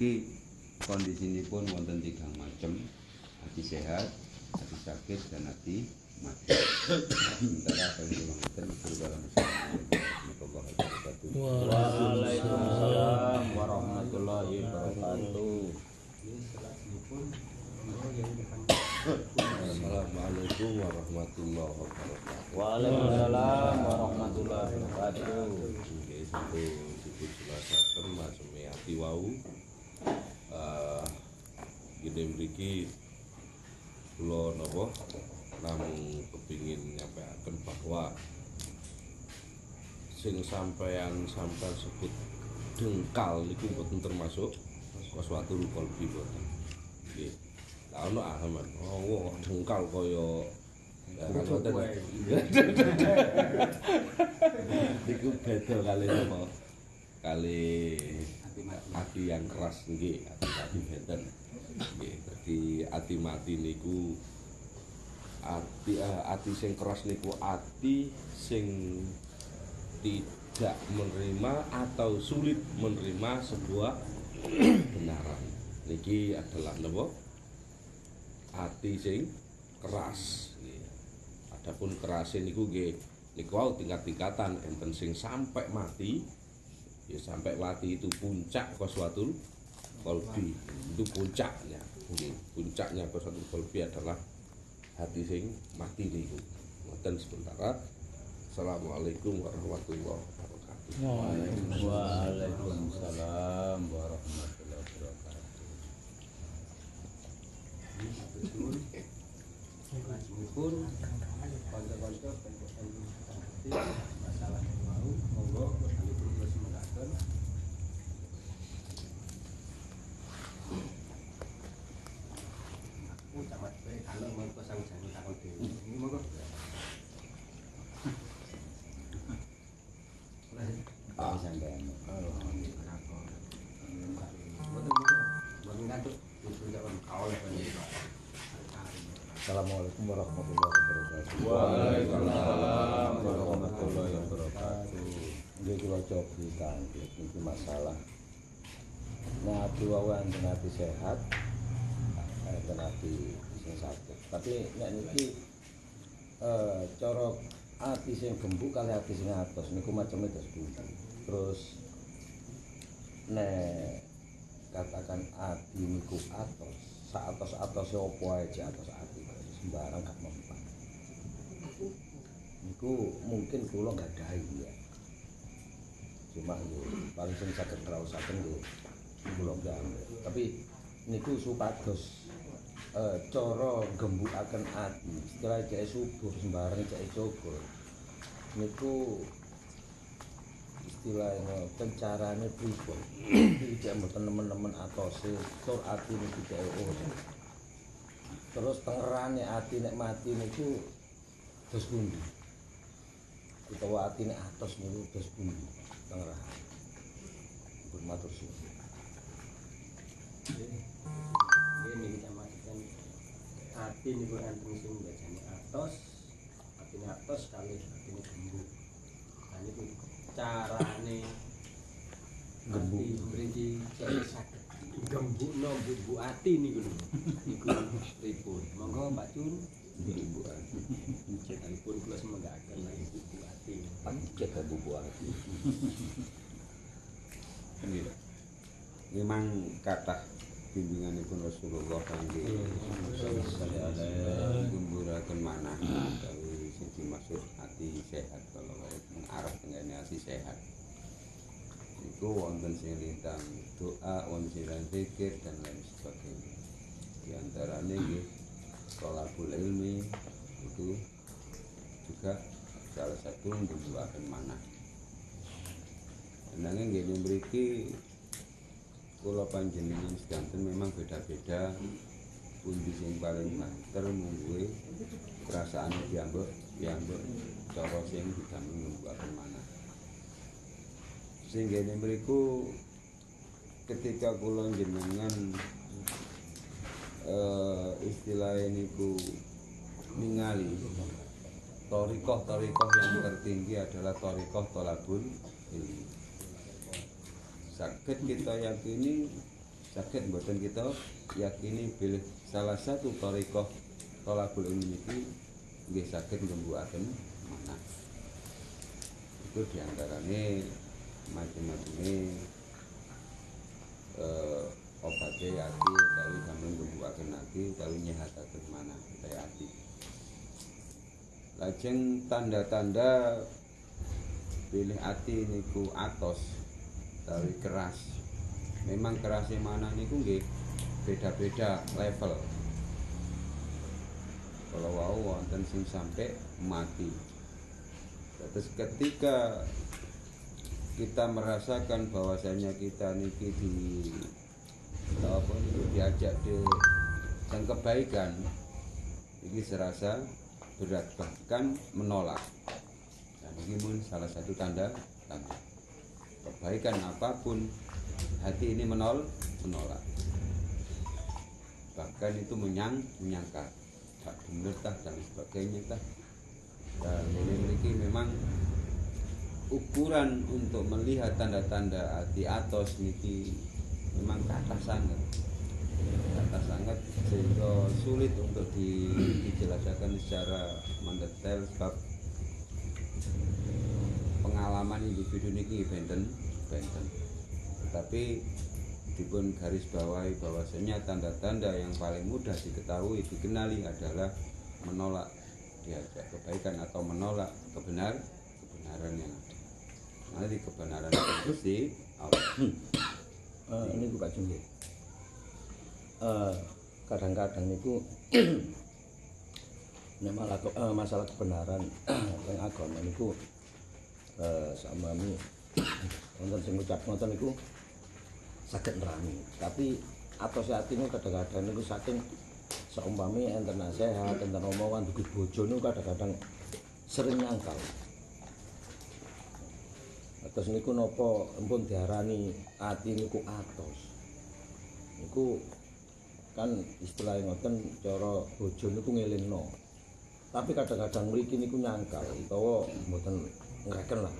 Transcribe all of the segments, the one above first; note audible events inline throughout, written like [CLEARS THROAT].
mriki kondisinipun wonten tigang macam hati sehat hati sakit dan hati mati sementara itu dalam Waalaikumsalam warahmatullahi wabarakatuh. Assalamualaikum warahmatullahi wabarakatuh Waalaikumsalam warahmatullahi wabarakatuh. Maseme ati wau. Eh gede mriki kula napa namung kepingin nyampaikan bahwa sing sampean sampean sebut dengkal niku mboten termasuk sesuatu kolbi mboten. Nggih. Lah ono ahaman. Oh, dengkal kaya mboten. [LAUGHS] Niku beda kali apa? Kali ati yang keras nggih, ati benten. Nggih, dadi ati mati niku ati eh, ati sing keras niku ati sing tidak menerima atau sulit menerima sebuah kebenaran. Niki adalah napa? Ati sing keras. Adapun keras niku nggih niku tingkat-tingkatan enten sing sampai mati. Ya sampai mati itu puncak koswatul kolbi. Itu puncaknya. Puncaknya koswatul kolbi adalah hati sing mati niku. Ngoten sementara. Assalamualaikum warahmatullahi wabarakatuh. Waalaikumsalam warahmatullahi wabarakatuh. [LAUGHS] warahmatullahi wabarakatuh. Waalaikumsalam warahmatullahi wabarakatuh. Kula cobi kanthi iki masalah. Ati wae enten ati sehat, ati sing sakit. Tapi nek niki eh cara ati sing gembuk kali ati sing atos niku macam itu pundi. Terus nek katakan ati niku atos, sak atos-atose apa ae atos sembarang gak mempan. Niku mungkin kula nggak dahi ya. Cuma yo paling sing saged ngraosaken yo kula gambar. Tapi niku supados eh cara gembukaken ati, setelah cek subuh sembarang cek cokol. Niku istilahnya carane pripun iki cek nemen-nemen atose tur ati niku cek terus tengerane ati nek mati niku dos pundi? Utawa ati nek atos niku dos pundi tengerah pun matur suwun. Ini kita masukkan hati niku enten sing bacane atos atine atos kali atine gembuk nah niku carane gembuk mriki cek saged gembukno bumbu ati niku lho. Niku pripun? Monggo Mbak Cun bumbu ati. Pun kula semenggaken lagi bumbu ati. Pancet bubu ati. Nggih. Memang kathah bimbinganipun Rasulullah kangge gumburaken manah. Utawi sing dimaksud ati sehat kalau arep tengene ati sehat. Iku wonten sing lintang doa, wonten sing zikir dan lain sebagainya. Di antaranya nggih thalabul ilmi itu juga salah satu menggemburaken manah. Nanging nggih mriki kula panjenengan sedanten memang beda-beda pundi sing paling banter mungguhe perasaan diambek diambek cara sing didamel ngembakaken Sing ngene mriku ketika kula jenengan eh istilah niku ningali torikoh-torikoh yang tertinggi adalah torikoh tolabul ilmi. Sakit kita yakini sakit mboten kita yakini bilih salah satu torikoh tolabul ilmi iki nggih saged ngembuaken manah itu di antaranya macam-macamnya eh, obatnya hati utawi sampeyan ngembuaken hati utawi nyehataken manah kaya hati lajeng tanda-tanda pilih hati niku atos utawi keras. Memang kerasnya mana niku nggih beda-beda level. Kalau wau wonten sing sampai mati. Terus ketika kita merasakan bahwasanya kita niki di apa niku diajak di yang kebaikan. Ini serasa berat bahkan menolak. Dan ini pun salah satu tanda tanda. Kebaikan apa pun hati ini menol menolak. Bahkan itu menyang menyangka. Tak benar tah dan sebagainya tah. Dan ini memang ukuran untuk melihat tanda-tanda hati atos niki memang kata sangat. Kata sangat sehingga sulit untuk di, dijelaskan secara mendetail sebab pengalaman individu niki benten benten. Tapi dipun garis bawahi bahwasanya tanda-tanda yang paling mudah diketahui dikenali adalah menolak diajak kebaikan atau menolak kebenar kebenaran yang nanti kebenaran itu Allah. Eh, ini buka jumlah Eh, kadang-kadang itu [CLEARS THROAT] malah ke- eh, masalah kebenaran [CLEARS THROAT] yang agama niku eh, sama mi wonten sing ngucap ngoten niku saged nerami. Tapi atau saat ini kadang-kadang niku saking seumpami enten nasihat enten omongan dugi bojo niku kadang-kadang sering nyangkal Atos niku napa empun diarani ati niku atos. Niku kan istilah ngoten cara bojo niku ngelingno. Tapi kadang-kadang mriki niku nyangkal utawa mboten ngreken lah.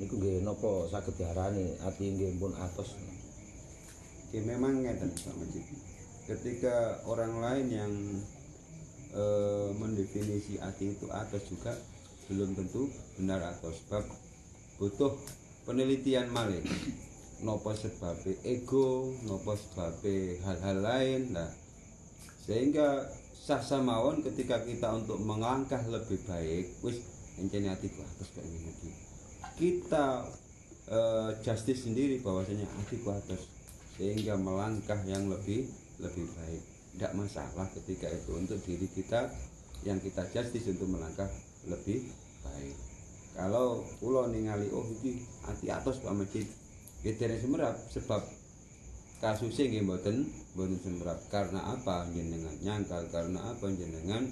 Niku nggih napa saged diarani ati nggih pun atos. Ya memang ngeten Pak Majid. Ketika orang lain yang eh, mendefinisi hati itu atas juga belum tentu benar atau sebab butuh penelitian malih. Nopo sebabnya ego, nopo sebabnya hal-hal lain. Nah, sehingga sah samawon ketika kita untuk melangkah lebih baik, wis encene hatiku atas. Kita eh, justice sendiri bahwasanya hatiku atas sehingga melangkah yang lebih lebih baik tidak masalah ketika itu untuk diri kita yang kita justice untuk melangkah lebih baik kalau pulau ningali oh iki hati atas Pak Masjid. Gedere semerap sebab kasusnya nggih mboten mboten semerap. Karena apa jenengan nyangkal karena apa jenengan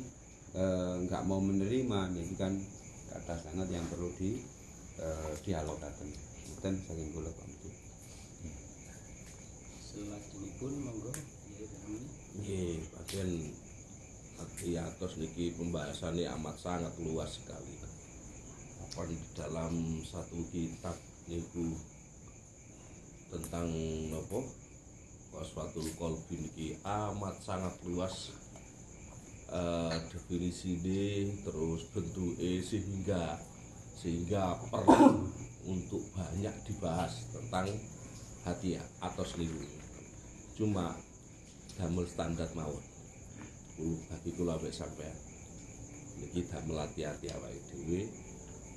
eh, nggak mau menerima ini kan kata sangat yang perlu di eh, dialogkan dan saking kula Pak Masjid. Selajengipun monggo. Nggih, bagian di atas niki pembahasannya amat sangat luas sekali. Apa di dalam satu kitab niku tentang nopo waswatul kolbi niki amat sangat luas eh, definisi terus bentuk sehingga sehingga perlu untuk banyak dibahas tentang hati atau selingkuh cuma damel standar mawon. Kulo bagi kula ambek sampean. Niki damel hati-hati awake dhewe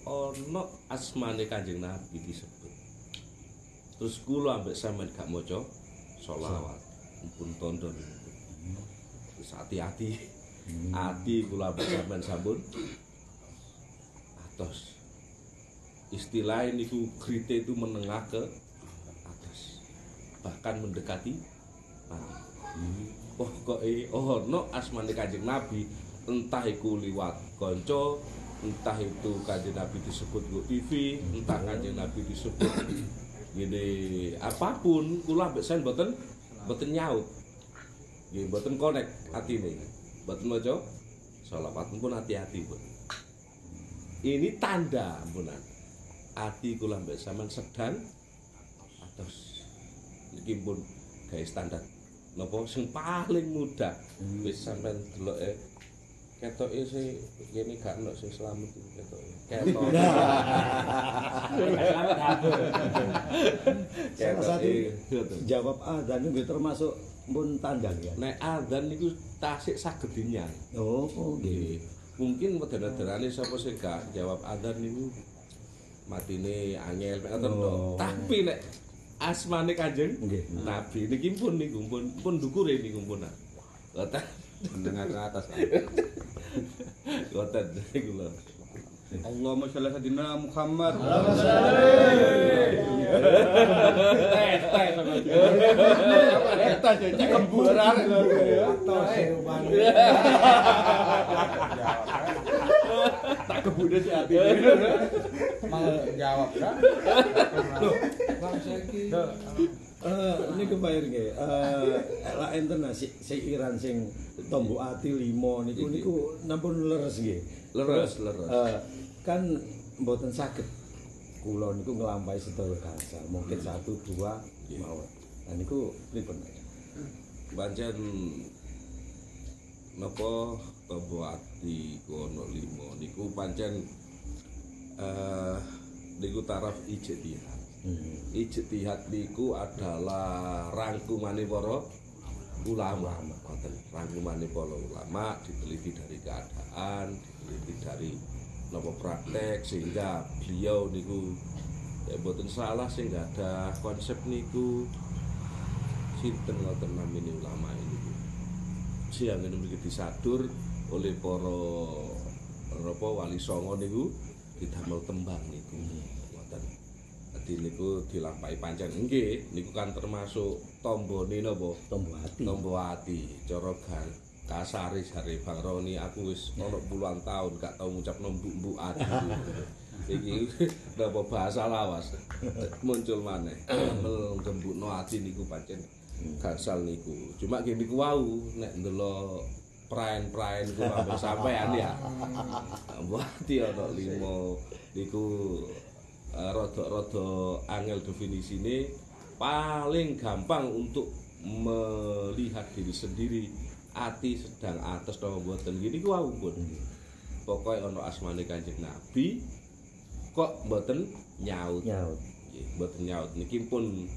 ana asmane Kanjeng Nabi disebut. Terus kula ambek sampean gak maca selawat. Mumpun tondo terus hati-hati. Hati kula ambek sampean sampun. Atos. Istilah niku krite itu menengah ke atas. Bahkan mendekati mati. Oh kok eh oh no asmane kanjeng nabi. Entah iku liwat konco entah itu kanjeng nabi disebut go TV entah kanjeng nabi disebut gini apa pun kula ambek sen boten boten nyaut. Nggih boten connect atine. Boten maca selawat pun hati-hati pun ini tanda ampunan hati kula mbek sampean sedang atos niki pun gawe standar. Napa? Sing paling mudah wis sampean deloke ketoke sing kene gak ono sing selamat iki ketoke ketok Salah satu jawab adzan itu termasuk pun tandang ya. nek adzan niku tasik saged dinyang Oh, oh Nggih. Mungkin wedana-wedanane sapa sing gak jawab adzan niku matine angel mek ngoten to. Oh. Tapi nek asmane Kanjeng. Nabi niki pun niku pun pun dukure niku pun. Ngoten. menengah ke atas [LAUGHS] Lho. Allahumma sholli ala sayyidina Muhammad Tak kebude si ati. jawab kan Eh, ini kebayar nggih. Eh, lak enten nah, si, Iran sing tombo ati limo niku niku nampun leres nggih. Leres, leres. eh, kan mboten saged kula niku nglampahi sedaya gangsal, mungkin satu dua mawon. Nah niku pripun? Pancen napa tombo ati kono limo niku pancen eh niku taraf ijtihad. Ijtihad niku adalah rangkumane para ulama. Ngoten, rangkumane para ulama diteliti dari keadaan, diteliti dari napa praktek sehingga beliau niku ya mboten salah sing nggak ada konsep niku. Sinten ngoten namine ulama ini? Siang ini mriki disadur oleh para apa wali songo niku didamel tembang ngoten dadi niku dilampahi pancen. Nggih niku kan termasuk tombone napa? Tombo ati. tombo ati. Cara gan kasare jare Bang Roni aku wis ana puluhan tahun gak tau ngucap mbuk-mbuk ati. [LAUGHS] Iki [LAUGHS] napa bahasa lawas? Muncul maneh. Gembukno ati niku pancen. Gansal niku. Cuma gini niku wau nek ndelok praen-praen ku sampe sampean ya Wati ana limo niku eh, rada-rada angel definisine paling gampang untuk melihat diri sendiri ati sedang atas atau mboten. Gini ku wau pun pokoknya ono asmane kanjeng Nabi kok mboten nyaut? Nyaut. Mboten nyaut. Niki pun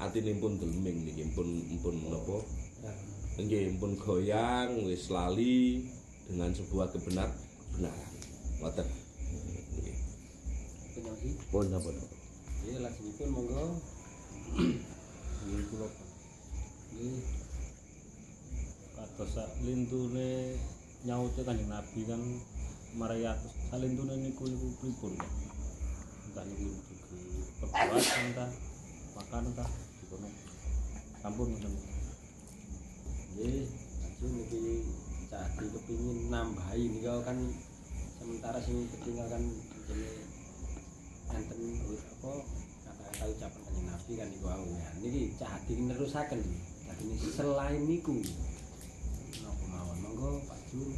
atine pun delming niki pun pun napa? Nggih pun goyang wis lali dengan sebuah kebenar kebenaran ngoten Penyoki. Pun napa? Nggih, lajengipun monggo. Nggih kula Pak. Nggih. Kados sak lintune nyaute Kanjeng Nabi kan marai atus salintune niku niku pripun Pak? Entah niku digi perbuatan entah makan entah dikono. Sampun ngoten. Nggih, lajeng niki Cahdi kepingin nambahi nika kan sementara sing ketinggal kan jenenge enten apa kata-kata ucapan kanjeng Nabi kan niku wau ya. Niki Cahdi nerusaken. Dadi selain niku napa mawon monggo Pak Jun.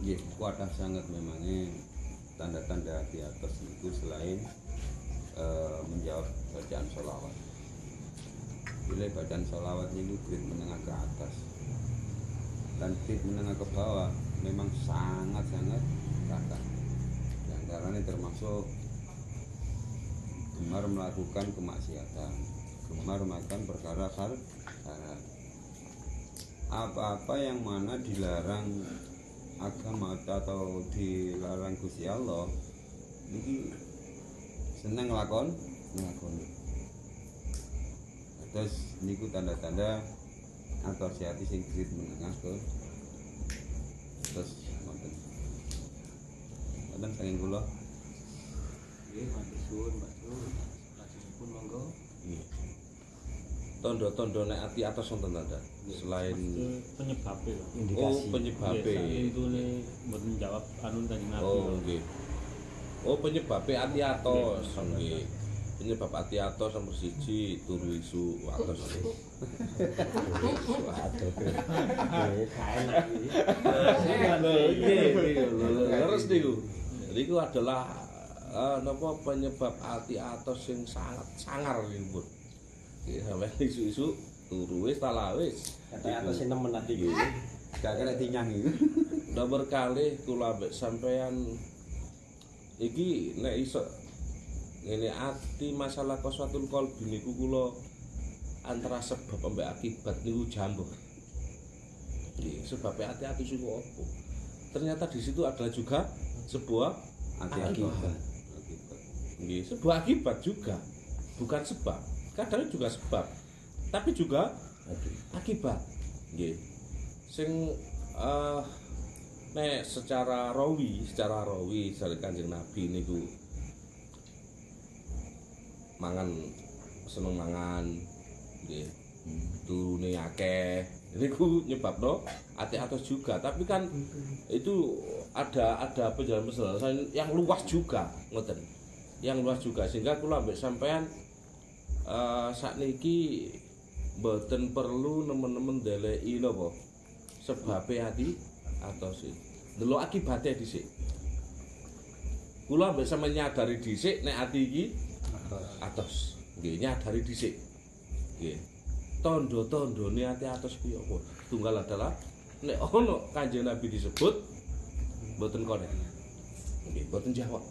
Nggih, kuatah sangat memangnya tanda-tanda di atas itu selain eh, menjawab bacaan sholawat. Bila bacaan sholawat itu grade menengah ke atas dan grade menengah ke bawah memang sangat-sangat kata. Di antaranya termasuk gemar melakukan kemaksiatan, gemar makan perkara haram. Apa-apa yang mana dilarang agama atau dilarang Gusti Allah niki seneng ngelakon ngelakoni terus niku tanda-tanda asosiasi sing kredit menengah ke terus nonton nonton Nggih, matur suwun Pak Nggih. tondo-tondo nek ati atas wonten tanda selain Itu penyebabnya Pak. oh Indikasi. penyebabe Nggih, sak lintune mboten jawab anun Kanjeng Nabi. Oh, nggih. Oh, penyebabe ati atos, nggih. Penyebab ati atos nomor siji turu isu. Nggih, leres niku. Niku adalah eh, napa penyebab ati atos sing sangat sangar niku. Nggih, sampe [LAUGHS] isu-isu turu wis ta lah wis. Kata atas nemen ati Nggih. Gak kena dinyang iku. [LAUGHS] Nomor kali kula ambek sampean iki nek iso ngene ati masalah koswatul qalbi niku kula antara sebab ambek akibat niku jambur. Nggih, sebabnya hati-hati niku apa? Ternyata di situ adalah juga sebuah Akibat. Akibat. Sebuah akibat juga. Bukan sebab. Kadang juga sebab. Tapi juga akibat. Nggih. Sing eh nek secara rawi, secara rawi dari Kanjeng Nabi niku mangan seneng mangan nggih. Turune akeh. Nyebabno ati atos juga, tapi kan itu ada ada penjelasan yang luas juga ngoten. Yang luas juga sehingga kula ambek sampean eh sakniki mboten perlu nemen-nemen ndeleki napa sebabe ati atos iki. Delok akibate dhisik. Kula ambek sampean nyadari dhisik nek ati iki atos. Nggih, nyadari dhisik. Nggih. Tondo-tondone ati atos kuwi apa? Tunggal adalah nek [LAUGHS] ono Kanjeng Nabi disebut mboten konek. Nggih, mboten jawab.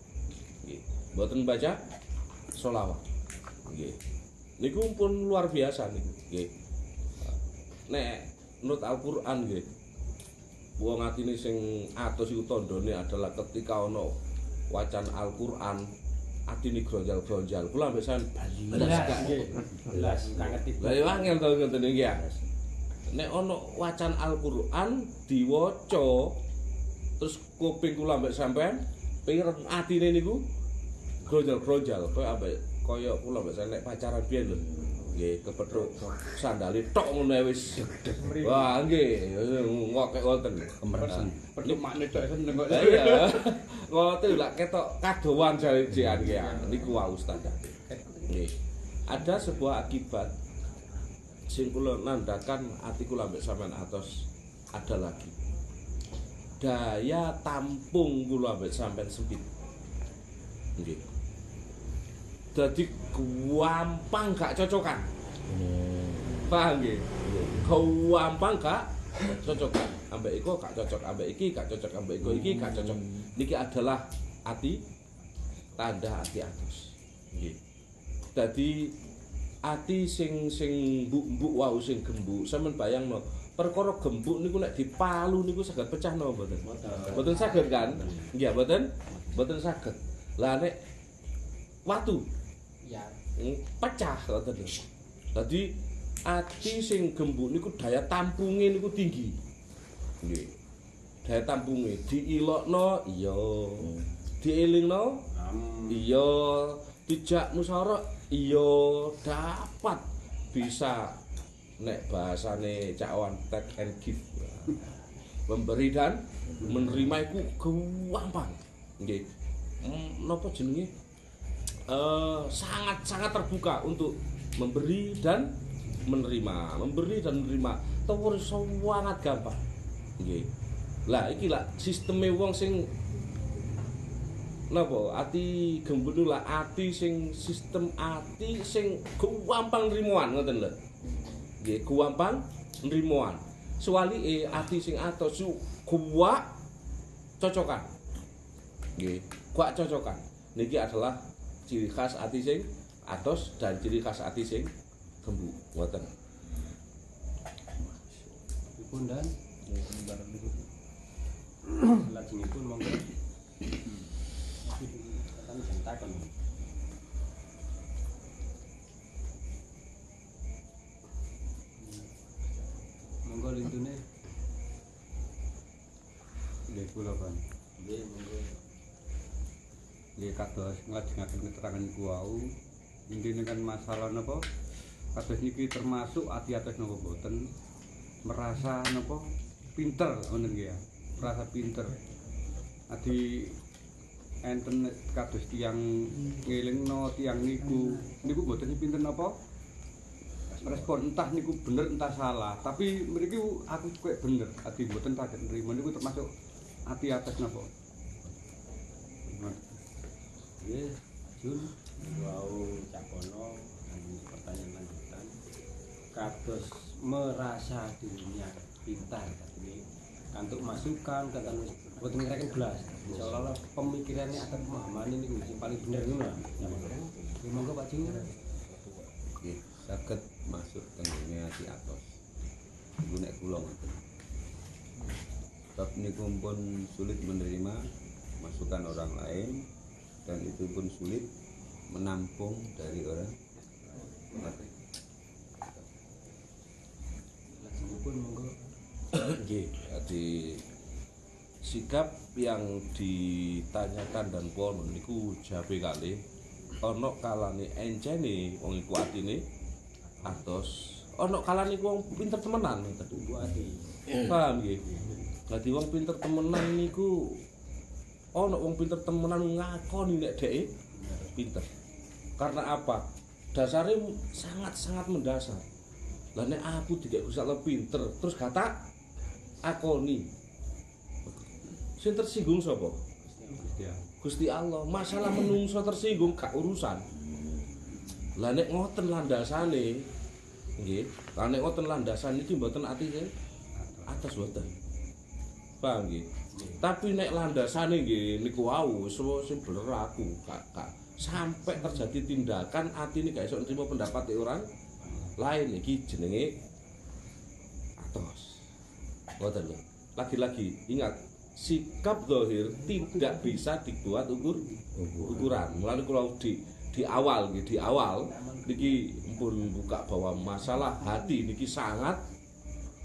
Nggih, mboten baca sholawat. Nggih. Niku pun luar biasa niku. Nggih. Nek menurut Al-Qur'an nggih. Wong atine sing atos iku tandane adalah ketika ono wacan Al-Qur'an atine gronjal-gronjal. Kula ambek sampean belas gak nggih. Belas gak ngerti. Lah ya angel to ngoten iki ya. Nek ana wacan Al-Qur'an diwaca terus kuping kula ambek sampean pireng atine niku gronjal-gronjal kaya ambek kaya kula ambek sampean nek pacaran biyen lho. Nggih, kepethuk sandali tok ngono wis. Wah, nggih, ngokek wonten. Kemersen. Perlu makne tok seneng kok. Iya. Ngoten lak ketok kadowan jare-jean ki ya. Niku wae Ustaz. Nggih. Ada sebuah akibat sing kula nandakan ati kula ambek sampean atos ada lagi. Daya tampung kula ambek sampean sempit. Nggih. Dadi gampang gak cocokan. Paham nggih? Gampang gak cocokan. Ambek iku gak cocok, ambek iki gak cocok, ambek iku iki gak cocok. Niki adalah ati tanda ati atus. Nggih. Dadi ati sing sing mbuk-mbuk wau sing gembuk, sampean bayangno perkara gembuk niku nek dipalu niku saged pecah napa mboten? Mboten saged kan? Nggih, mboten? Mboten saged. Lah nek watu pecah ngoten lho. Dadi ati sing gembuk niku daya tampunge niku tinggi. Nggih. Daya tampunge diilokno iya. Dielingno Am. iya. Dijak musyawarah iya dapat bisa nek bahasane cakwan take and give. [LAUGHS] Memberi dan menerima iku gampang. Nggih. Mm, Napa jenenge? Eh, sangat-sangat terbuka untuk memberi dan menerima, memberi dan menerima. Tawur sangat gampang. Nggih. Lah iki lah sisteme wong sing napa ati gembul lah ati sing sistem ati sing gampang nrimoan ngoten lho. Nggih, gampang nrimoan. Suwalike ati sing atos su kuwak cocokan. Nggih, kuwak cocokan. Niki adalah ciri khas ati sing atos dan ciri khas ati sing gembuk ngoten. Dipun dan lajengipun monggo. Kan jentakon. Monggo lintune. Nggih kula Bang. Nggih, monggo. Nggih kados nglajengaken keterangan niku wau. Intine kan masalah napa? Kados niki termasuk ati-atos napa boten merasa napa pinter ngoten nggih ya. Merasa pinter. Adi enten kados tiyang ngelingno tiyang niku niku boten pinter napa? respon entah niku bener entah salah tapi mriki aku kayak bener ati mboten saged nrimo niku termasuk ati atas napa Jun. Pertanyaan lanjutan. kados merasa dirinya pintar tapi kantuk masukan kata buat ngirakan belas seolah-olah pemikirannya akan pemahaman ini yang paling benar itu lah ya monggo Pak Jing Nggih, saged masuk tengene ati atos. Iku kula ngoten. Sebab niku pun sulit menerima masukan orang lain dan itu pun sulit menampung dari orang monggo Nggih, jadi sikap yang ditanyakan dan pon niku jabe kali ana kalane encene wong iku atine atos ana kalane iku wong pinter temenan ngoten. Paham nggih? Dadi wong pinter temenan niku ana wong pinter temenan ngakoni nek dhek pinter. Karena apa? Dasarnya sangat-sangat mendasar. Lah nek aku dikek Gusti Allah pinter, terus kata akoni. Sing tersinggung sapa? Gusti Allah. Masalah menungso tersinggung gak urusan. Lah nek ngoten landasane nggih, lah nek ngoten landasane iki mboten atine atas boten. Paham nggih? Tapi nek landasane nggih niku wau semua sing bener aku kak kak sampai terjadi tindakan atine gak iso nrimo pendapat orang lain iki jenenge atos. Lho. Lagi-lagi ingat sikap zahir tidak bisa dibuat ukur ukuran. Mulane kula di di awal nggih, di awal niki pun buka bahwa masalah hati niki sangat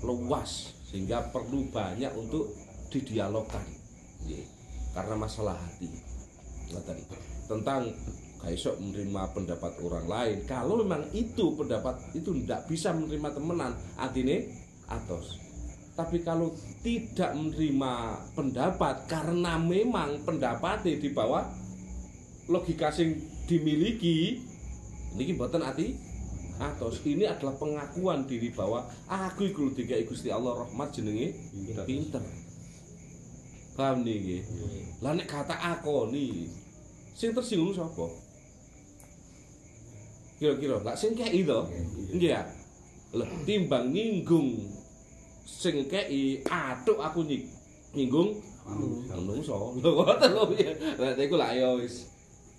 luas sehingga perlu banyak untuk didialogkan nggih. karena masalah hati. Ngoten. tentang gak iso menerima pendapat orang lain. Kalau memang itu pendapat itu tidak bisa menerima temenan artinya atos. Tapi kalau tidak menerima pendapat karena memang pendapatnya di bawah logika sing dimiliki niki mboten ati? Atos. Ini adalah pengakuan diri bahwa aku iku lho dikai Gusti Allah rahmat jenenge pinter. Paham niki? Lah nek kata akoni sing tersinggung sapa? Kira-kira lak sing kei to? Nggih ya. Lah timbang nyinggung sing kei atuk aku nying- nyinggung menungso. Lho ngoten lho piye. Lah iku lak ya wis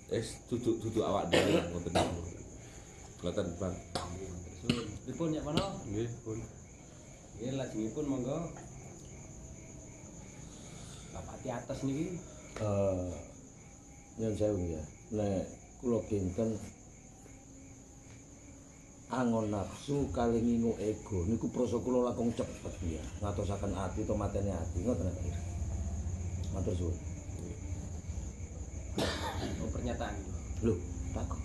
wis duduk-duduk awak dhewe ngoten. Ngoten Bang. Dipun ya mana? Nggih, pun. Nggih lajengipun monggo. Bapak di atas niki eh nyun sewu ya nek kula kinten angon nafsu kali ngingu ego. Niku proso kula langkung cepet ya ngatosaken ati to mateni ati. Ngoten nggih matur suwun. Oh, pernyataan lho takon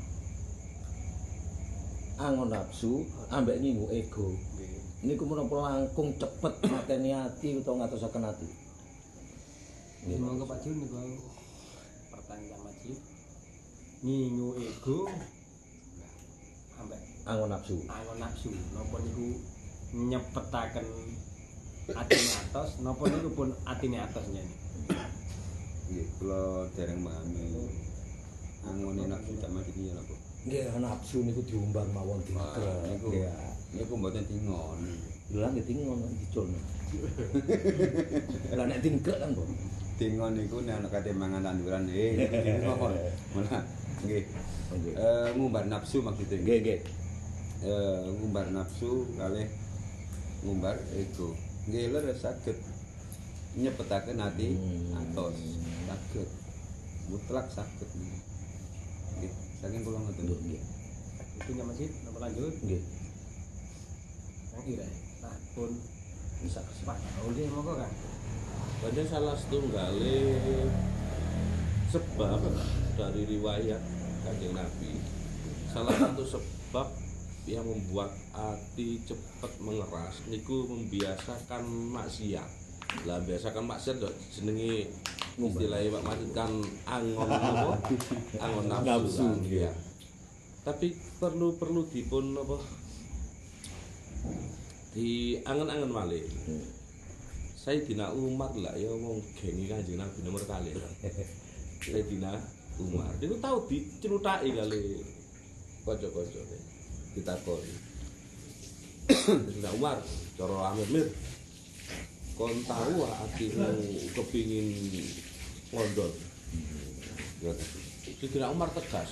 angon nafsu ambek ngingu ego. Niku menapa langkung cepet mateni ati utawa ngatosaken ati Nggih monggo Pak Jun niku pertanyaan Majid. Ngingu ego ambek angon nafsu angon nafsu napa niku nyepetaken atine atos napa niku pun atine atos nyanyi. Nggih, kula dereng memahami. Angone nafsu mati iki napa? nggih nafsu niku diumbar mawon dikrek niku nggih niku mboten tingon. Lah nek tingon diculno. [LAUGHS] Lah nek tingkrek kan, Bos. Tingon niku nek ana kate mangan tanduran eh tingon. Malah nggih. Eh ngumbar nafsu maksudnya. Nggih, nggih. Eh ngumbar nafsu kalih ngumbar ego. Nggih lho saged nyepetaken ati Hmm. atos. Saged. Mutlak saged. Nggih, saking kula ngoten. Nggih, nya Majid napa lanjut? Nggih. Yang ira. Nah, pun bisa Pak. Oh nggih monggo Kang. Banyak salah setunggale sebab dari riwayat kanjeng Nabi. Salah satu sebab yang membuat hati cepat mengeras niku membiasakan maksiat. Lah biasakan maksiat dok jenenge istilahnya Pak Majid kan angon apa? Angon nafsu. Ya. Tapi perlu perlu dipun apa? Di angen-angen malih. Hmm. Sayyidina Umar lah ya wong gengi Kanjeng Nabi nomor kali. [LAUGHS] Sayyidina Umar. Niku tau dicerutaki kali kanca-kanca ditakoni. [COUGHS] Sayyidina Umar cara Amir Mir kon tahu atimu kepingin ngondol. Sayyidina Umar tegas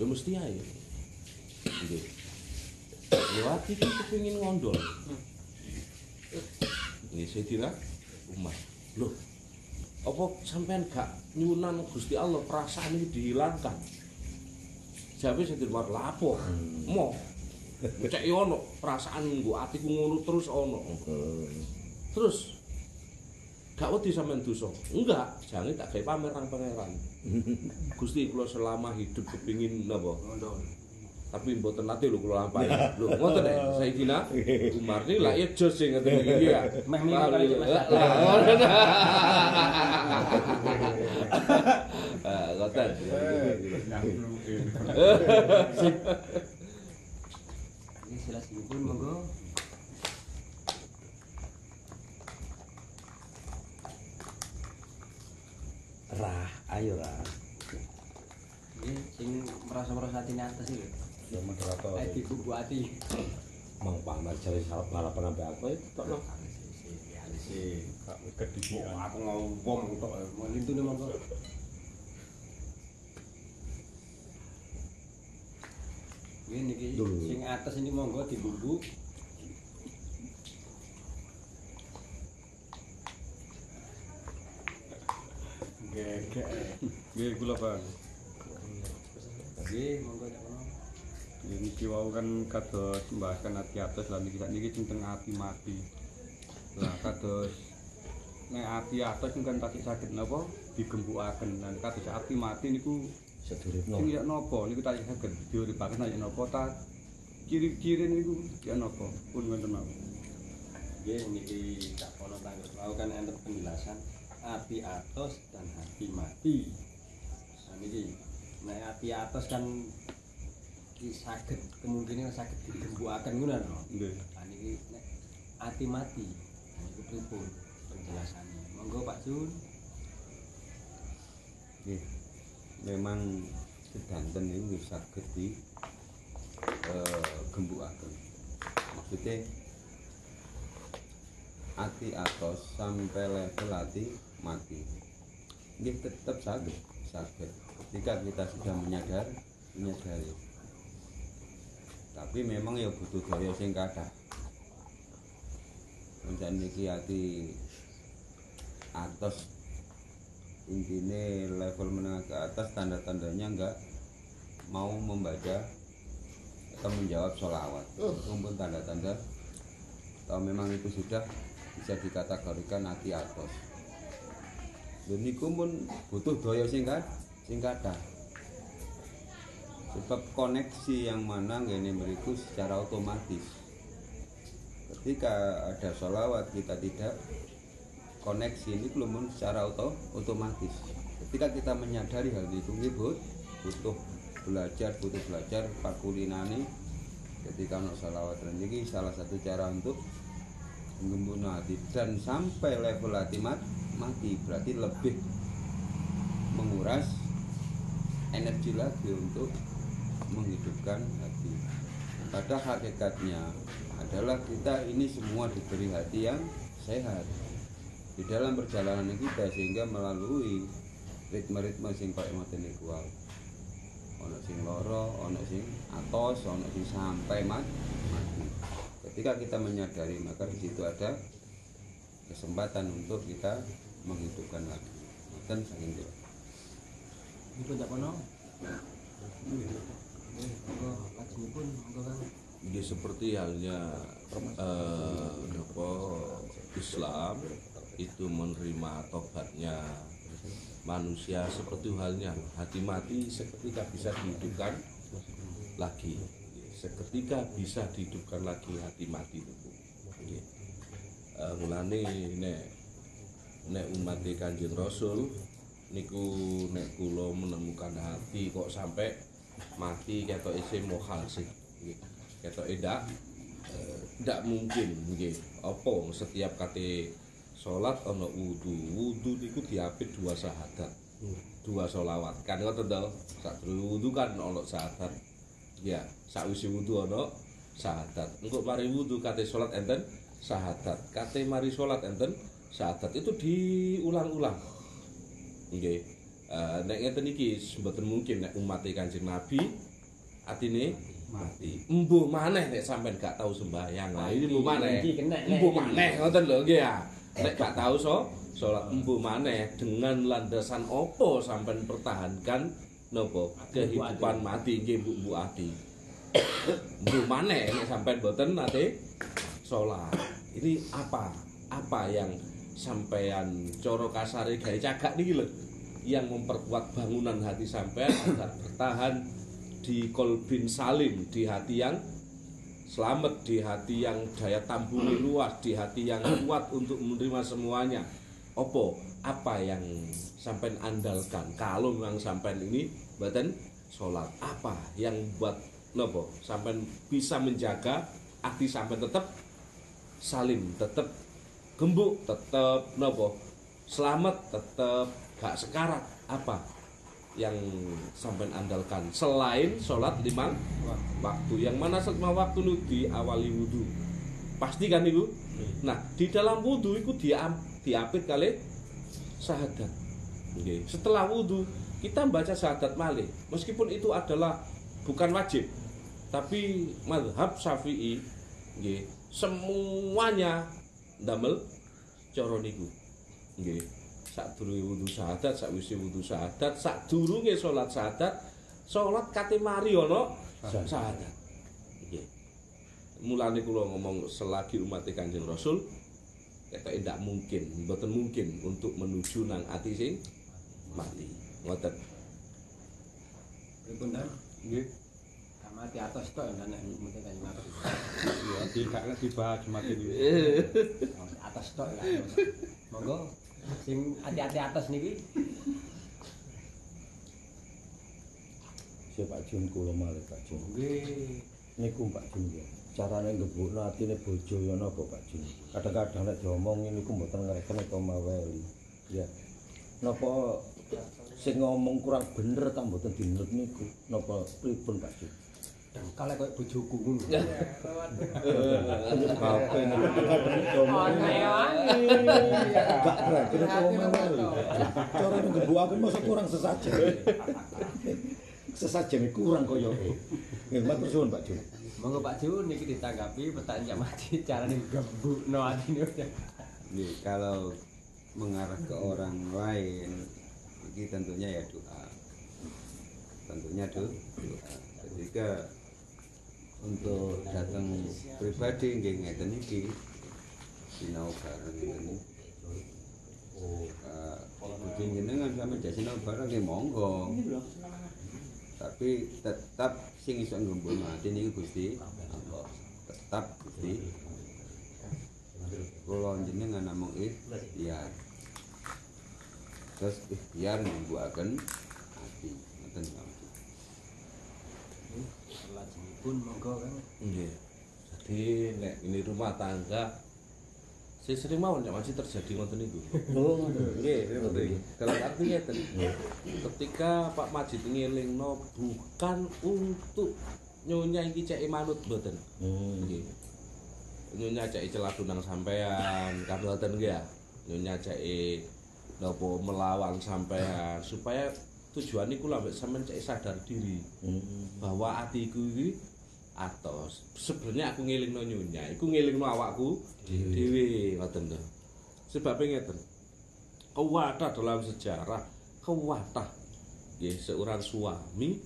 ya mesti ae nggih [COUGHS] atiku kepingin ngondol ini Sayyidina Umar. Loh apa sampean gak nyunan Gusti Allah perasaan ini dihilangkan? Jabe Sayyidina Umar lapo mo. Cek ono perasaan nggo atiku ngono terus ono. Terus gak wedi sampean dosa? Enggak. Jangan tak gawe pamer nang pangeran. [LAUGHS] Gusti kula selama hidup kepingin napa tapi mboten nate lho kula lampahi lho ngoten nek Sayyidina Umar ini lah ya jos sing ngoten iki ya Meh mirip kali. Lah, [LAUGHS] ngoten. Ah, ngoten Ini silas pun monggo. Rah, ayo rah. Ini sing merasa-merasa atine atas iki. Ya moderator. Ae dibubu ati. Mang pamer jare salah balapan sampe aku itu tok no. Aku ngomong tok mau lintune monggo. Ini Dulu. sing atas ini monggo dibumbu. Nggih kula Bang. Nggih, monggo niki wau kan kados mbahasaken ati atos lan niki sakniki cinten ati mati. Lah kados nek ati atos niku kan tasik saged napa digembukaken lan kados ati mati niku Seduripno. sing ya napa niku tasik saged diuripaken ya napa ta ciri-ciri niku ya napa pun wonten mawon. Nggih niki cak kono tanggal mau kan enten penjelasan ati atos dan hati mati. Nah niki nek ati atos kan iki saged kemungkinan saged digembukaken ngono no. Nggih. Nah niki nek ati mati. Nah niku pripun penjelasannya. Monggo Pak Jun. Nggih. Memang sedanten niku saged di eh gembukaken. Maksudnya ati atos sampai level ati mati. Nggih tetap saged, saged. Ketika kita sudah menyadar, menyadari. Tapi memang ya butuh daya sing kathah. Mencen niki ati atos. Intine level menengah ke atas tanda-tandanya enggak mau membaca atau menjawab sholawat. Maupun tanda-tanda atau memang itu sudah bisa dikategorikan hati atas dan niku pun butuh daya sing kad- sing kathah sebab koneksi yang mana ngene mriku secara otomatis. Ketika ada sholawat kita tidak koneksi ini belum secara auto, otomatis. Ketika kita menyadari hal itu nggih, Bu, butuh belajar butuh belajar pakulinani. Ketika sholawat dan ini salah satu cara untuk membunuh hati dan sampai level hati mat, mati berarti lebih menguras energi lagi untuk menghidupkan hati pada hakikatnya adalah kita ini semua diberi hati yang sehat di dalam perjalanan kita sehingga melalui ritme-ritme sing kaya ngoten wae. Ana sing loro, ana sing atos, ana sing sampai mat, mati. Ketika kita menyadari maka di situ ada kesempatan untuk kita menghidupkan lagi. Dan saking cak kono. Ini seperti halnya eh, apa, Islam itu menerima tobatnya manusia seperti halnya hati mati seketika bisa dihidupkan lagi. Seketika bisa dihidupkan lagi hati mati itu. Nggih. Eh, mulane nek nek umat Kanjeng Rasul niku nek kula menemukan hati kok sampai mati ketok isi mohal sih. Nggih. ketok ndak eh, mungkin nggih. Apa setiap kate salat ana wudu. Wudu niku diapit dua syahadat. Dua solawat kan ngoten to? Sak wudu kan ana syahadat. Ya sakwise wudu ana syahadat. Engko mari wudu kate salat enten syahadat. Kate mari salat enten syahadat. Itu diulang-ulang. Nggih Eh, nek ngeten iki mboten mungkin nek umat Kanjeng Nabi atine mati. Embuh maneh nek sampean gak tahu sembahyang. Lah ini embuh maneh. Iki. Embuh maneh ngoten lho nggih ya. Nek gak tahu so salat embuh maneh dengan landasan opo sampean pertahankan nopo kehidupan mati nggih Bu Bu Ati. [COUGHS] Embuh maneh nek sampean boten nate salat. Ini apa? Apa yang sampean coro kasare gawe cagak niki lho yang memperkuat bangunan hati sampean agar bertahan di kolbin salim di hati yang selamat di hati yang daya tampungnya luas di hati yang kuat untuk menerima semuanya. Opo apa yang sampean andalkan? Kalau memang sampean ini badan sholat apa yang buat nopo sampean bisa menjaga hati sampean tetap salim tetap gembuk tetap nopo selamat tetap gak sekarat apa yang sampean andalkan? Selain sholat lima waktu. Yang mana lima waktu itu diawali wudhu pasti kan ibu? Nah di dalam wudhu itu dia diapit kali syahadat. Oke. setelah wudhu kita membaca syahadat malih. Meskipun itu adalah bukan wajib tapi madhab syafi'i nggih, semuanya damel cara niku nggih sadurunge wudu syahadat sakwise wudu syahadat sadurunge salat syahadat salat kate mari ana syahadat nggih mulane kula ngomong selagi umat Kanjeng Rasul ketoke ndak mungkin mboten mungkin untuk menuju nang ati sing mati ngoten Pripun? Nggih. Kamati atas tok ya nek mesti kan mati. Iya, di gak ngerti bahas mati iki. Atas tok ya. Monggo sing hati-hati atas niki Si Pak Jun kula malih Pak Jun. nggih Niku Pak Jun ya. Carane ngebukno atine bojo ya napa Pak Jun. Kadang-kadang nek diomongin niku mboten ngereken apa maweli. Ya. Napa sing ngomong kurang bener ta mboten dinut niku. Napa pripun Pak Jun? Dengkal koyo bojoku ngono. Kabeh niku kadang diomongin. Gak berarti nek ngomong maweli. Carane ngebuk aku mosok kurang sesajen. Sesajen kurang koyoke. Nggih, matur suwun Pak Jun. Monggo Pak Jun niki ditanggapi pertanyaan mati carane gembukno atine. Nggih, kalau mengarah ke orang lain ini tentunya ya doa. Tentunya do- doa. Ketika untuk datang pribadi nggih ngeten iki sinau bareng ngene. Eh, Budi jenengan sampe jas sinau bareng nggih monggo. Tapi tetap sing iso ngembun ati niku Gusti Allah. Tetap Gusti kula jenengan namung ikhtiar terus ikhtiar mbuaken ati ngoten mawon Lajengipun monggo Kang. Nggih. Jadi nek ini rumah tangga saya sering mau nek masih terjadi ngoten niku. Oh, Nggih, sering. Kalau artinya ngeten. Ketika Pak Majid ngelingno bukan untuk nyonya iki cek manut mboten. Hmm. Nggih. Nyonya cek celadu nang sampean, kan ngoten nggih ya. Nyonya cek napa melawan sampean supaya tujuan niku lho ambek sampean cek sadar diri. Hmm. bahwa atiku iki atos. Sebenarnya aku ngelingno nyonya, iku ngelingno awakku dhewe ngoten lho. Sebabnya ngeten. Kewatah dalam sejarah, kewatah nggih seorang suami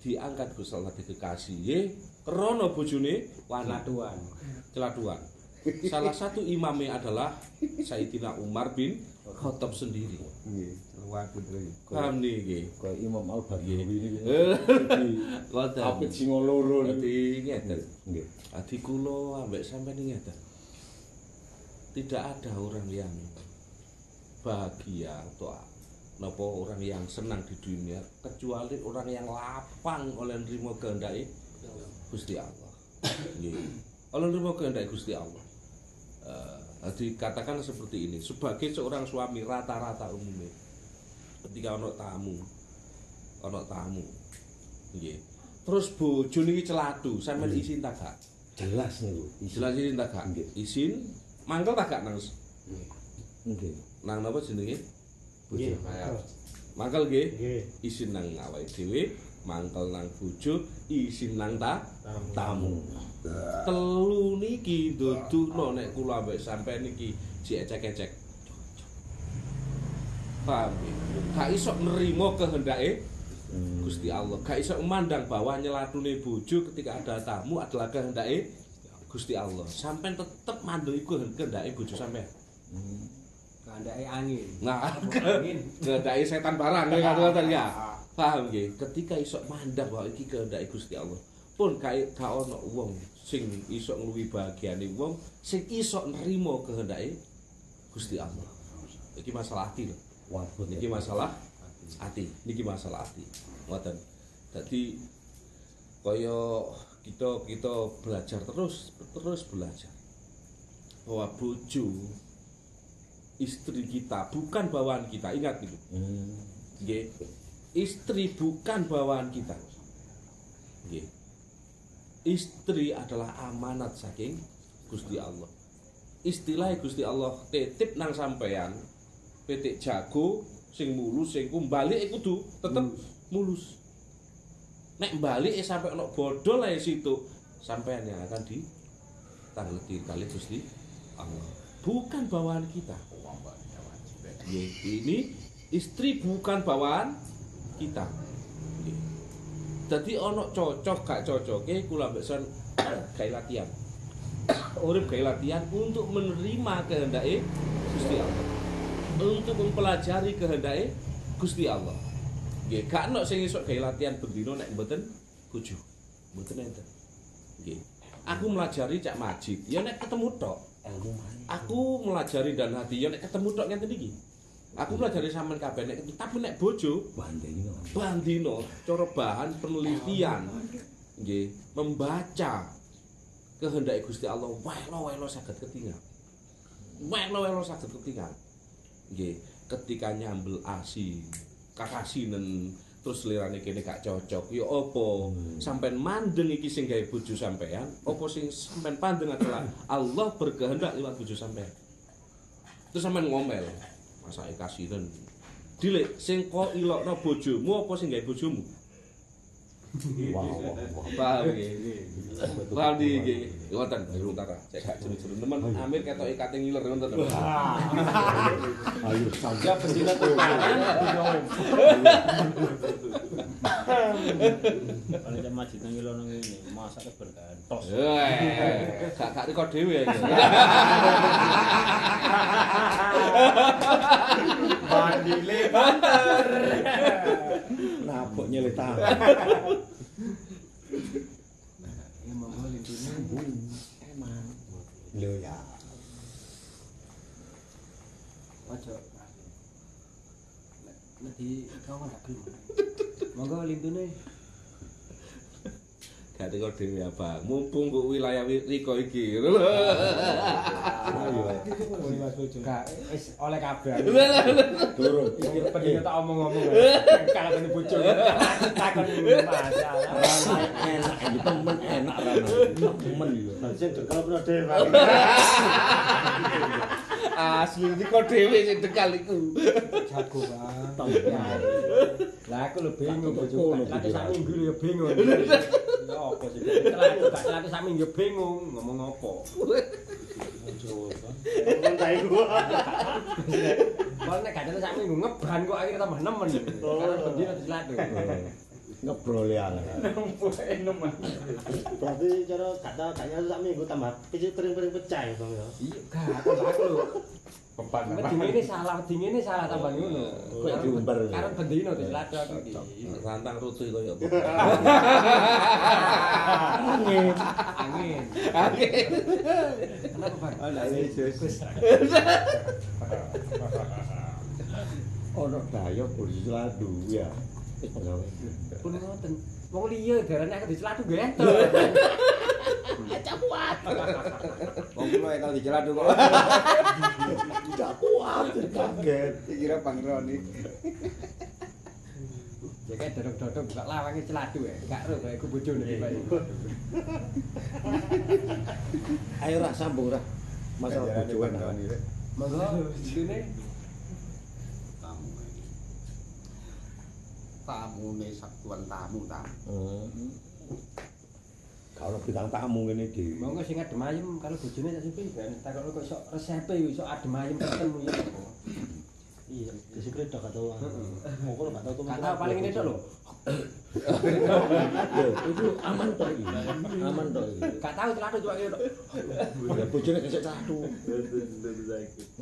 diangkat Gusti Allah kekasih krana bojone wanita Laduan. celaduan. Salah satu imamnya adalah Sayyidina Umar bin Khattab sendiri. Waduh terus Paham nih nggih. Kayak Imam Al Badawi niki. [LAUGHS] Ngoten. Apit singo loro niku. Dadi ngeten. Nggih. Adi kula ambek sampean ngeten. Tidak ada orang yang bahagia atau napa orang yang senang di dunia kecuali orang yang lapang oleh nrimo kehendake Gusti Allah. [COUGHS] Nggih. Oleh nrimo kehendake Gusti Allah. Eh, jadi katakan seperti ini sebagai seorang suami rata-rata umumnya ketika ono tamu ono tamu nggih terus bojo niki celadu sampean isin tak gak jelas niku. Jelas izin tak gak? Nggih. Izin mangkel tak gak nang Nggih. nang napa jenenge? Bojo. Mangkel nggih. Izin nang awake dhewe, mangkel nang bojo, izin nang ta tamu. Telu niki duduno nek kula ambek sampean niki diecek-ecek. Paham nggih? Gak iso nerima kehendake Hmm. Gusti Allah. Gak iso memandang bahwa nyelatune bojo ketika ada tamu adalah kehendake Gusti Allah. Sampean tetep mandul iku kehendake bojo sampean. Keandake angin. Nah, kehendake setan barang ya ngoten ya. Paham nggih? Ketika iso mandang bahwa iki kehendake Gusti Allah. Pun kae gak ono wong sing iso ngluwi bahagiane wong sing iso nrimo kehendake Gusti Allah. Iki masalah hati lho. Niki masalah ati, niki masalah ati. Ngoten. Dadi kaya kita kita belajar terus terus belajar. Bahwa bojo istri kita bukan bawaan kita. Ingat itu Hmm. istri bukan bawaan kita. Istri adalah amanat saking Gusti Allah. Istilah Gusti Allah titip nang sampean petik jago sing mulus sing ku balik kudu tetep mulus. Nek balik sampai ono bodol ae situ. Sampean yang akan di tangleti kali Gusti Allah bukan bawaan kita. Nggih, ini istri bukan bawaan kita. Jadi ono cocok gak cocoke kula mbek son [COUGHS] gawe latihan. [COUGHS] Urip gawe latihan untuk menerima kehendake Gusti Allah. Untuk mempelajari kehendake Gusti Allah. Nggih, gak ono sing iso gawe latihan bendino nek mboten bojo. Mboten enten. Nggih. Aku melajari cak majid, ya nek ketemu tok. Aku melajari dan hati ya nek ketemu tok ngenten iki. Aku pelajari sampean kabeh nek tapi nek bojo Banding. bandino cara bahan penelitian nggih membaca kehendak Gusti Allah welo-welo saged ketinggal. Welo-welo saged ketinggal. Nggih, ketika nyambel asi kakasinen terus lirane kene gak cocok. Ya apa? Sampean mandeng iki sing gawe bojo sampean apa sing sampean pandeng adalah Allah berkehendak lewat bojo sampean terus sampean ngomel masake kasinen. Dilik, sing kok ilokno bojomu apa sing gawe bojomu? Paham iki. Paham Wonten biru utara. Cek gak jeru-jeru nemen Amir ketoke ikate ngiler wonten. Ah. Ayo saja pesina tuh. Ada jam mati nang ngilo nang ngene. Masa kebergantos. Eh, gak gak rekod dhewe. Mandi lebar. Nabok nyelit tangan. Ya monggo lintune. Emang. Lho ya. Ojo. Nek di kau gak gelem. Monggo lintune. gak tengok dewe abang mumpung kok wilayah riko iki lho wis oleh kabar Durung. iki pengen tak omong-omong kan kan bojo takon masalah enak iki temen enak ra temen yo sing jekal ora dewe Ah, asli iki kok dhewe sing dekal iku. Jago banget lah aku lebih bingung bojoku lek sak minggu ya bingung. Ya apa sih? Lek sak sak minggu bingung. Ngomong apa? Ngomong tai gua. Kok nek gak sak minggu ngeban kok akhirnya tambah nemen. Oh. Kan pendino dilatuh ngebrol ya Berarti cara gak nyatu sak minggu tambah kecil piring-piring pecah ya Bang ya. Iya, gak aku aku lho. Beban. Dingene salah, dingene salah tambah ngono. Kok diumbar. Karena bendina dilatih aku iki. Rantang koyo apa. Angin. Angin. Angin. Kenapa, Bang? ono dayo polisi ladu ya wis penggawe pun ngoten. Wong liya darane aku diceladu ngenten. [LAUGHS] Acak kuat. Wong kulo ekal diceladu kok. Acak kuat kaget. Kira pangeran iki. Jaga dorong-dorong buka lawange celadu ya. Eh. Enggak ro kaya ku bojone iki, Pak. Ayo ra sambung ra. Masalah bojone kan. Monggo, sini. Tamune satuan tamu tamu Hmm. Kalau bintang tamu ngene iki. Monggo sing adem ayem kalau bojone tak sipil ben takokno kok iso resepe iso adem ayem ketemu ya. Iya, disiplin tok atau mongko gak tau tuh. Gak tau paling ini tok lho. Itu aman toh iki. Aman toh iki. Gak tau celatu cuma kene tok. Bojone kesek satu.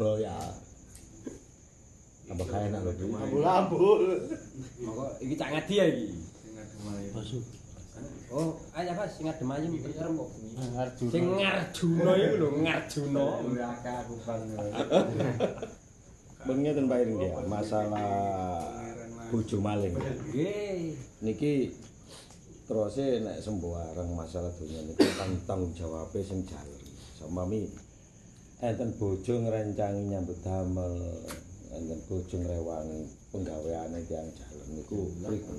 Oh ya. Tambah kaya enak lho. Bu. Ambul-ambul. Monggo iki cak ngadi ya iki. Masuk. Oh, ayo Mas sing adem ayem serem kok. Arjuna. Sing ngarjuna iku lho, ngarjuna. aku bang. Bengnya [LAUGHS] Pak Iring ya, masalah bojo maling. Nggih. Niki terusé nek sembarang masalah dunia niku tanggung jawabe sing jaler. Samami enten bojo ngrencangi nyambut damel, enten bojo ngrewangi penggaweane tiyang jaler niku pripun?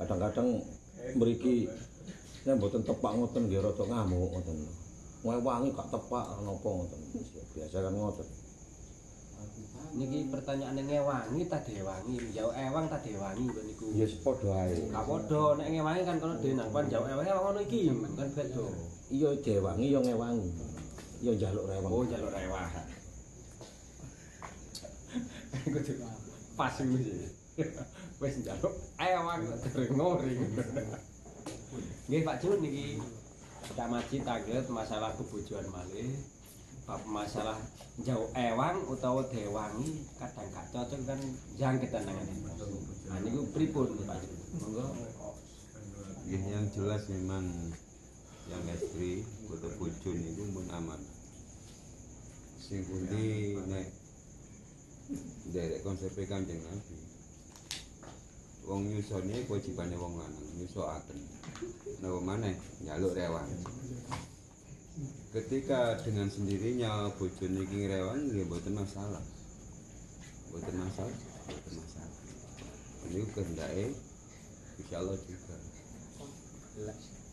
Kadang-kadang mriki nek mboten tepak ngoten nggih rada ngamuk ngoten. Ngewangi gak tepak napa ngoten. Biasa kan ngoten. Niki pertanyaane ngewangi ta dewangi? Jauh ewang ta dewangi niku. Ya padha ae. Gak padha nek ngewangi kan kono dhewe nang jauh ewang ngono iki kan beda. Iya dewangi ya ngewangi. Ya njaluk rewang. Oh jalur ewang. Kudu pas iku sih. Wis njaluk ewang dereng ngoring. Nggih Pak Jun niki Cak Maji target masalah kebojoan malih. Bab masalah jauh ewang utawa dewangi kadang gak cocok kan jangketan nang ngene. Nah niku pripun Pak Jun? Monggo. Nggih, yang jelas memang yang istri atau bojo niku pun aman. Sing pundi nek derek konsep kanjeng Nabi. Wong nyusone kewajibane wong lanang nyusoaken napa maneh? Njaluk rewang ketika dengan sendirinya bojo niki ngrewang nggih mboten masalah. Mboten masalah mboten masalah. Ini kehendake insyaallah juga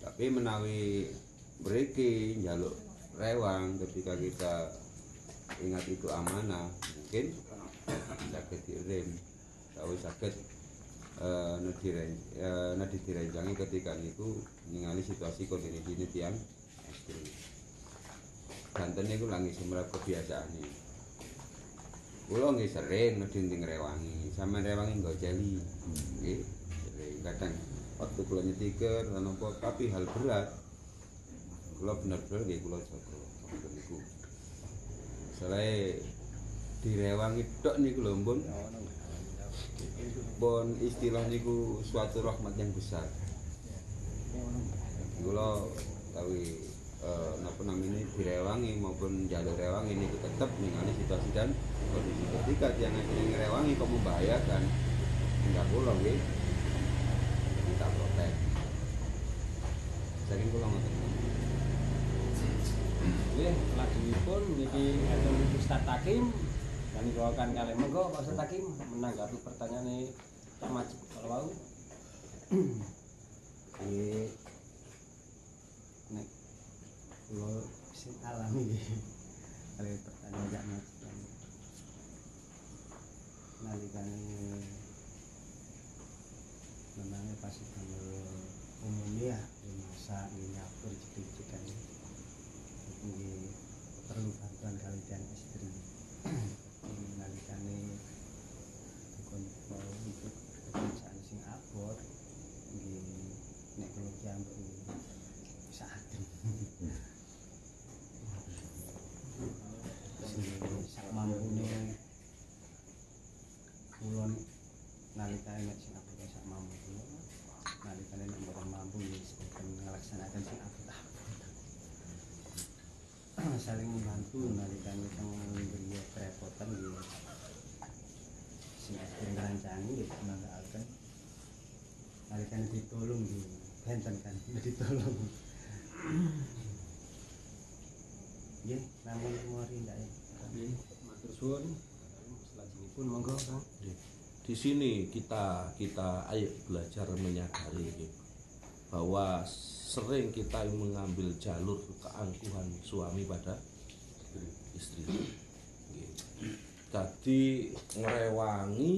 tapi menawi mriki njaluk rewang ketika kita ingat itu amanah mungkin sakit direm atau sakit eh nediren eh nadi direncangi ketika niku ningali situasi kondisi ini tiang istri Banten niku lagi semrap kebiasaan ini Kulo nggih sering nedhi ngrewangi, sampean rewangi nggo jeli. Nggih, sering. Kadang waktu kula nyetiker lan apa? Tapi hal berat. Kula bener-bener nggih kula jaga waktu niku selae direwangi tok niku lho pun pun istilah niku suatu rahmat yang besar. Kula tawi eh, napa namanya direwangi maupun jalur rewangi niku tetep ningali situasi dan kondisi ketika yang ngerewangi kok membahayakan. Enggak kula nggih kita protek sering kula ngoten Nggih, lajengipun niki enten Ustaz Takim dan niku akan kali monggo Pak Ustaz Takim menanggapi pertanyaane Cak Majid kalau mau. Iya. Nek kula sing alami nggih. Kali pertanyaan mas. Nalikane memangnya pas damel umumnya ya masak nyapur jeduk-jedukan nggih perlu bantuan kali dan istri. Nalikane dikon mau ikut pekerjaan sing abot nggih nek kula kiambek nggih bisa adem. Sing sak mampune kula nalikane nek sing abot sak mampu kula nalikane nek mboten mampu ya sebagian ngelaksanakan sing abot-abot. Nalikane teng ngriya kerepotan sing ekstrem rancangi ya dimanfaatkan nalikane ditolong nggih benten kan [LAUGHS] ditolong nggih namun mori ndak ya matur suwun. Selajengipun monggo Kang. di sini kita kita ayo belajar menyadari gitu, bahwa sering kita mengambil jalur keangkuhan suami pada istri. Gitu. Jadi ngrewangi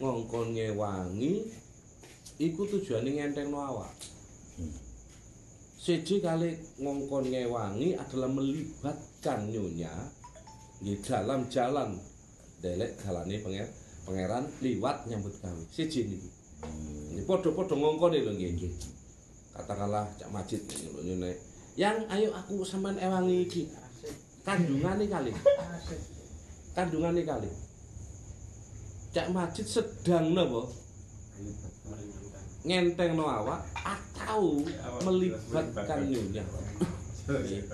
ngongkon ngewangi iku tujuane ngentengno awak. Siji kali ngongkon ngewangi adalah melibatkan nyonya di dalam jalan delek dalane penger pangeran liwat nyambut gawe. Siji niku. Ini padha-padha ngongkone lho nggih. Katakanlah Cak Majid ini. Yang ayo aku sampean ewangi iki. Kandungane kali. Kandungane kali. Cak Majid sedang napa? Ngentengno awak atau melibatkan nyonya.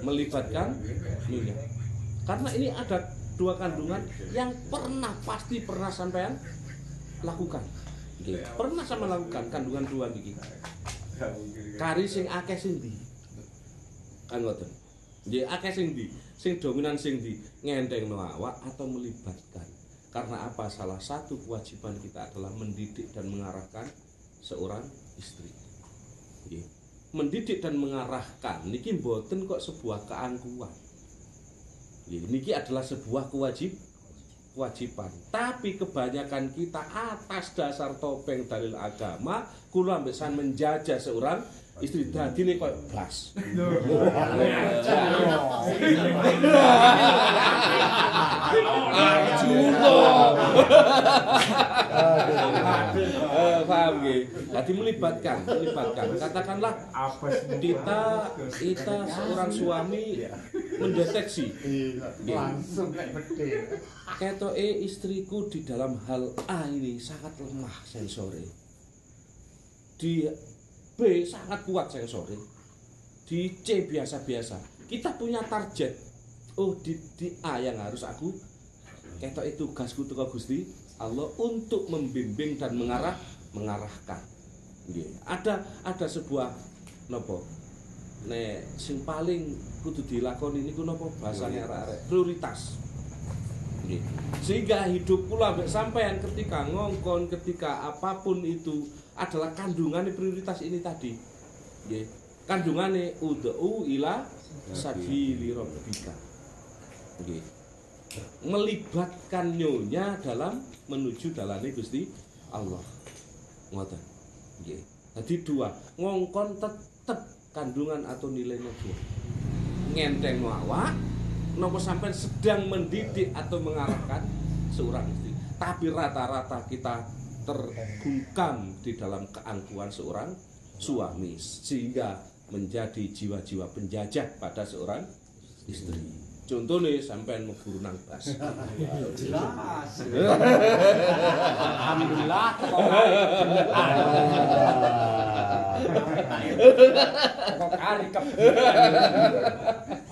Melibatkan nyonya. Karena ini ada dua kandungan yang pernah pasti pernah sampean lakukan. Pernah sama lakukan kandungan dua iki. Kari sing akeh sing ndi? Kan ngoten. Nggih, akeh sing ndi? Sing dominan sing ndi? Ngentengno awak atau melibatkan. Karena apa? Salah satu kewajiban kita adalah mendidik dan mengarahkan seorang istri. Nggih. Mendidik dan mengarahkan niki mboten kok sebuah keangkuhan. Nggih, Niki adalah sebuah kewajib kewajiban. Tapi kebanyakan kita atas dasar topeng dalil agama, kula ambesan menjajah seorang istri dadi ini kok blas. Eh, paham nggih. Jadi melibatkan, melibatkan. Katakanlah kita kita seorang suami mendeteksi langsung kayak bedil ketoke istriku di dalam hal A ini sangat lemah sensore. Di B sangat kuat sensore. Di C biasa-biasa. Kita punya target. Oh, di, di A yang harus aku ketok itu tugasku tugas Gusti Allah untuk membimbing dan mengarah mengarahkan. Nggih. Ada ada sebuah nopo nek sing paling kudu dilakoni niku napa bahasane arek-arek prioritas. Nggih. Sehingga hidup kula ambek sampean ketika ngongkon, ketika apa pun itu adalah kandungannya prioritas ini tadi. Nggih. Kandungane ud'u ila sabili rabbika. Nggih. Melibatkan nyonya dalam menuju dalane Gusti Allah. Ngoten. Nggih. Jadi dua, ngongkon tetep kandungan atau nilainya dua. Ngenteng awak, nopo sampai sedang mendidik atau mengarahkan seorang istri. Tapi rata-rata kita terbungkam di dalam keangkuhan seorang suami sehingga menjadi jiwa-jiwa penjajah pada seorang istri. Contohnya sampai mau nang bas. Jelas. Alhamdulillah. Kok kali kep. [LAUGHS]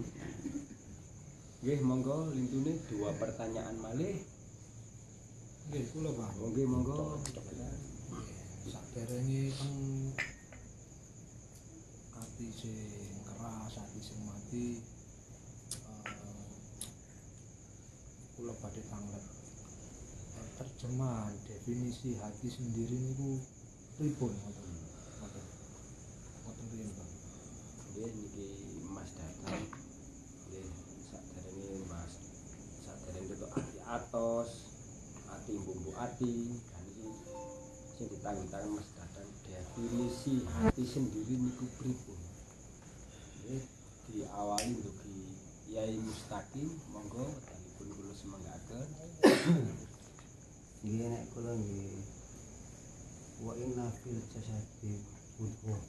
[LAUGHS] Nggih, monggo lintune dua pertanyaan malih. Nggih, kula Pak. Nggih, monggo. Saderenge teng ati sing keras, ati sing mati. eh, Kula badhe tanglet. Terjemahan definisi hati sendiri niku pripun? Ngoten. Ngoten riyen, Pak. Nggih, niki Mas datang. Nggih, saderenge Mas saderenge itu ati atos, ati bumbu ati, dan iki sing ditanggung-tanggung Mas datang definisi hati sendiri niku pripun. Diawali dugi Yai Mustaqim, monggo dalipun kula semanggaken. Nggih nek kula nggih. Wa inna fil jasadi mudghah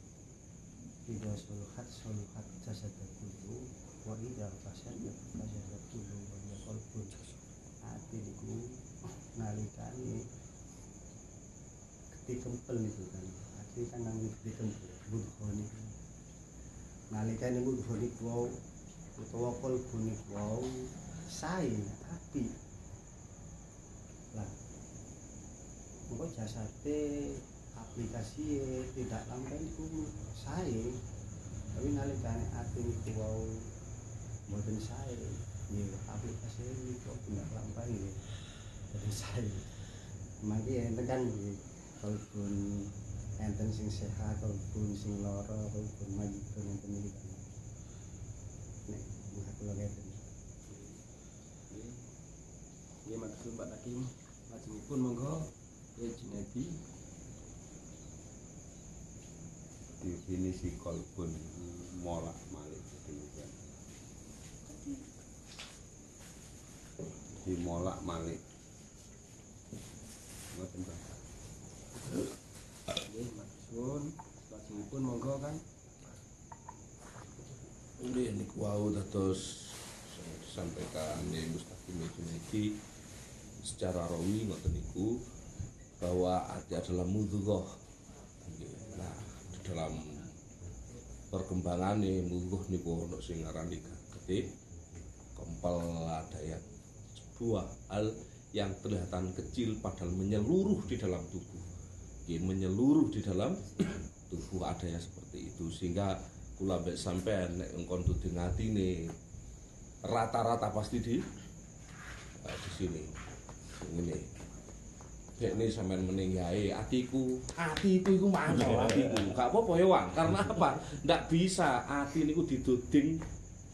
idza saluhat saluhat jasad kullu wa idza fasadat fasadat ati niku nalikane ketikempel niku kan. Ati kan nang ketikempel mudghah niku. Nalikane mudghah niku wau utawa qalbun niku wau sae api. Lah Mengko jasate aplikasi tidak sampai itu saya tapi nalikane ati niku wau mboten sae nggih aplikasi ini kok tindak lampah nggih mboten sae mangke enten kan nggih kalpun enten sing sehat kalpun sing lara kalpun majipun enten iki kan. Nek mangke kula ngeten Nggih matur Pak Hakim. Lajengipun monggo. Ya Junedi definisi kolbun molak malik demikian dimolak malik ngoten Pak. nggih matur. Lajengipun monggo kan Nggih niku wau dados disampaikan di Mustaqim Junedi secara rawi ngoten niku bahwa hati adalah. Nggih. Nah, di dalam perkembangan nih mudghah niku ono sing ngarani gede kempel daya sebuah hal yang kelihatan kecil padahal menyeluruh di dalam tubuh. Nggih, menyeluruh di dalam [COUGHS] tubuh ada yang seperti itu. Sehingga kula mbek sampean nek engkon dudu ngatine rata-rata pasti di eh, di sini. Ngene Dek ini sampean mending yae atiku. Atiku iku mangkel atiku. Gak apa-apa ya Wang. Karena apa? Ndak bisa ati niku diduding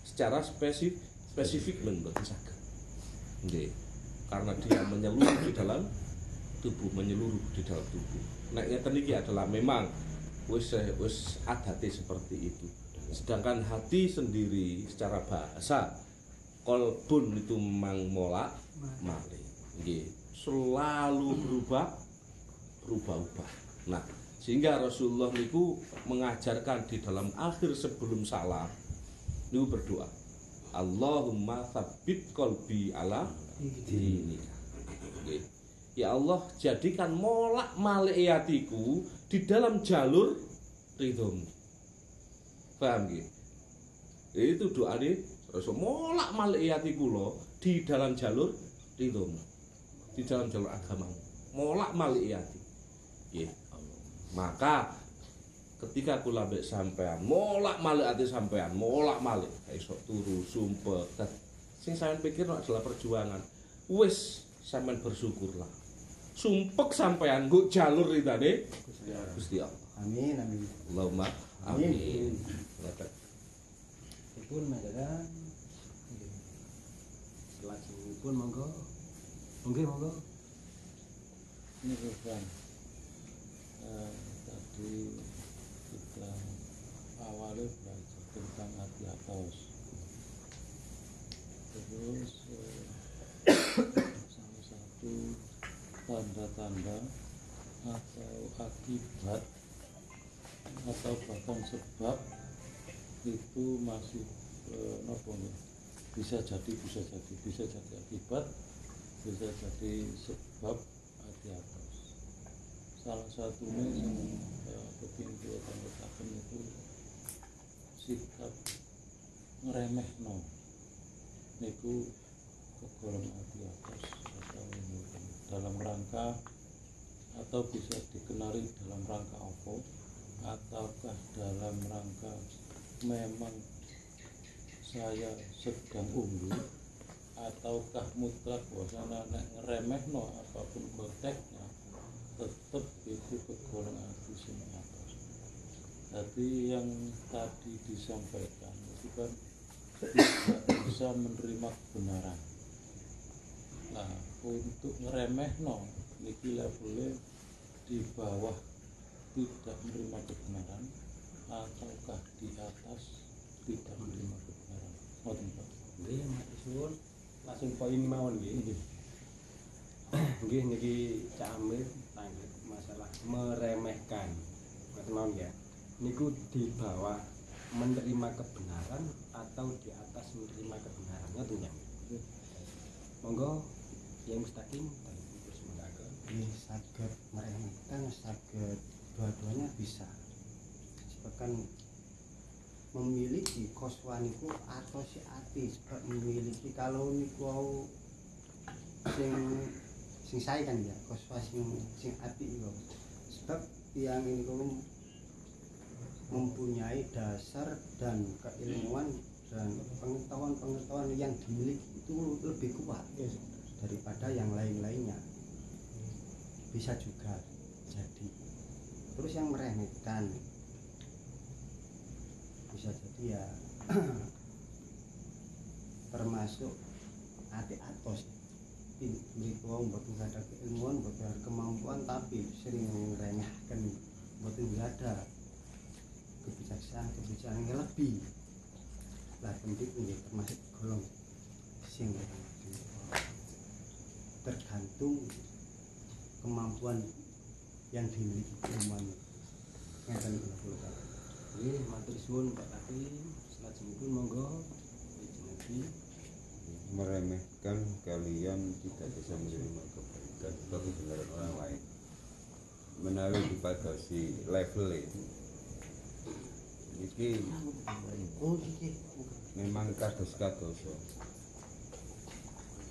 secara spesifik spesifik men mboten saged nggih. Karena dia menyeluruh di dalam tubuh menyeluruh di dalam tubuh. Nek ngeten iki adalah memang wis wis adate seperti itu. Sedangkan hati sendiri secara bahasa kolbun itu memang molak malik nggih. Selalu berubah berubah-ubah. Nah sehingga Rasulullah niku mengajarkan di dalam akhir sebelum salam niku berdoa Allahumma tsabbit qalbi ala dinika Ya Allah, jadikan molak malik hatiku di dalam jalur ridhomu. Paham gitu? Itu doa nih, Rasul molak malik hatiku lo di dalam jalur ridhomu. Di dalam jalur agamamu. Molak malik hati. Ya. Maka ketika aku lambek sampean, molak malik hati sampean, molak malik, esok turu sumpah. Sing saya pikir adalah perjuangan. Wis sampean bersyukurlah sumpek sampean nggo jalur ridane Gusti Allah. amin amin Allahumma Amin. amin. Ngoten. Dipun madaran nggih. Lajengipun monggo. Nggih monggo. ini kan eh, tadi awalnya belajar tentang hati atas. Terus eh, [COUGHS] salah satu tanda-tanda atau akibat atau bahkan sebab itu masih eh, bisa jadi bisa jadi bisa jadi akibat bisa jadi sebab hati atas. Salah satunya yang eh, kita tambahkan itu sikap ngeremeh no. Niku kegolong hati atas atau dalam rangka atau bisa dikenali dalam rangka apa? Ataukah dalam rangka memang saya sedang unggul? Ataukah mutlak bahwasanya nek ngeremeh no apa pun konteksnya tetap itu kegolong hati sing jadi yang tadi disampaikan itu kan tidak bisa menerima kebenaran nah untuk ngeremeh no niki levelnya di bawah tidak menerima kebenaran ataukah di atas tidak menerima kebenaran Ngoten, Pak. Nggih matur. Langsung poin mawon nggih. Nggih. Niki Cak Amir masalah meremehkan. Ngoten mawon ya. Niku di bawah menerima kebenaran atau di atas menerima kebenaran. Ngoten ya. Monggo yang mustaqim tadi terus menggaga. ini saged meremehkan saged dua-duanya bisa sebab kan memiliki koswan niku atau si ati sebab memiliki kalau niku sing sing saya kan ya koswa sing sing ati sebab yang ini mempunyai dasar dan keilmuan dan pengetahuan-pengetahuan yang dimiliki itu lebih kuat daripada yang lain-lainnya. Bisa juga jadi. Terus yang meremehkan. Bisa jadi ya [CLEARS THROAT] termasuk adik atos wong mboten ada keilmuan mboten ada kemampuan tapi sering meremehkan mboten ada kebijaksanaan kebijaksanaan yang lebih. Lah penting ini termasuk golong sing tergantung kemampuan yang dimiliki ilmuwan ngeten kula Nggih, matur suwun Pak Katim. Selajengipun monggo. Nabi meremehkan kalian tidak bisa menerima kebaikan bagi kebenaran orang lain. Menawi dipadosi level ini. Oh, iki. memang kados-kados.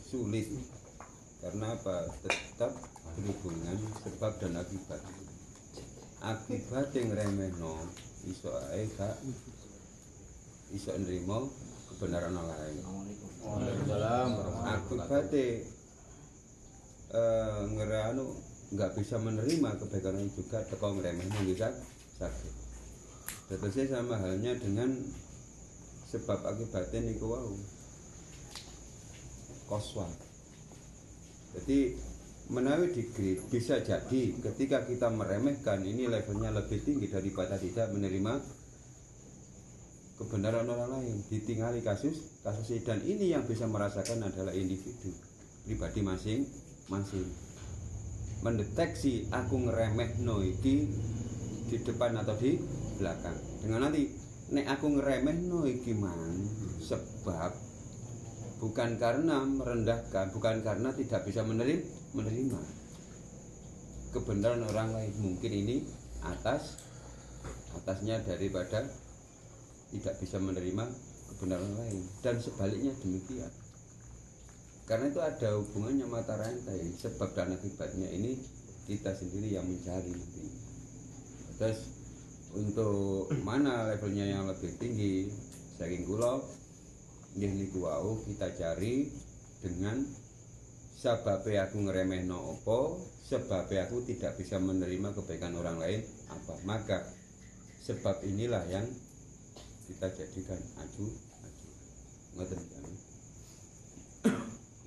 Sulit. Karena apa? Tetap berhubungan sebab dan akibat. Akibat yang remehno iso ae gak iso nrimo kebenaran orang lain Waalaikumsalam. Akibatnya eh ngeranu nggak bisa menerima kebaikan orang juga teko ngeremehno bisa sakit Tetesnya sama halnya dengan sebab akibatnya niku wau. Koswat jadi menawi degree bisa jadi ketika kita meremehkan ini levelnya lebih tinggi daripada tidak menerima kebenaran orang lain. Ditinggali kasus kasus dan ini yang bisa merasakan adalah individu. Pribadi masing-masing. Mendeteksi aku ngeremeh no iki di depan atau di belakang. Dengan nanti nek aku ngeremeh no iki mang sebab bukan karena merendahkan bukan karena tidak bisa menerima menerima kebenaran orang lain. Mungkin ini atas atasnya daripada tidak bisa menerima kebenaran lain. Dan sebaliknya demikian. Karena itu ada hubungannya mata rantai. Sebab dan akibatnya ini kita sendiri yang mencari nanti. Terus untuk mana levelnya yang lebih tinggi? Saking kula nggih niku kita cari dengan sebabnya aku ngeremehno apa sebabnya aku tidak bisa menerima kebaikan orang lain apa? Maka sebab inilah yang kita jadikan aju aju. Ngoten kan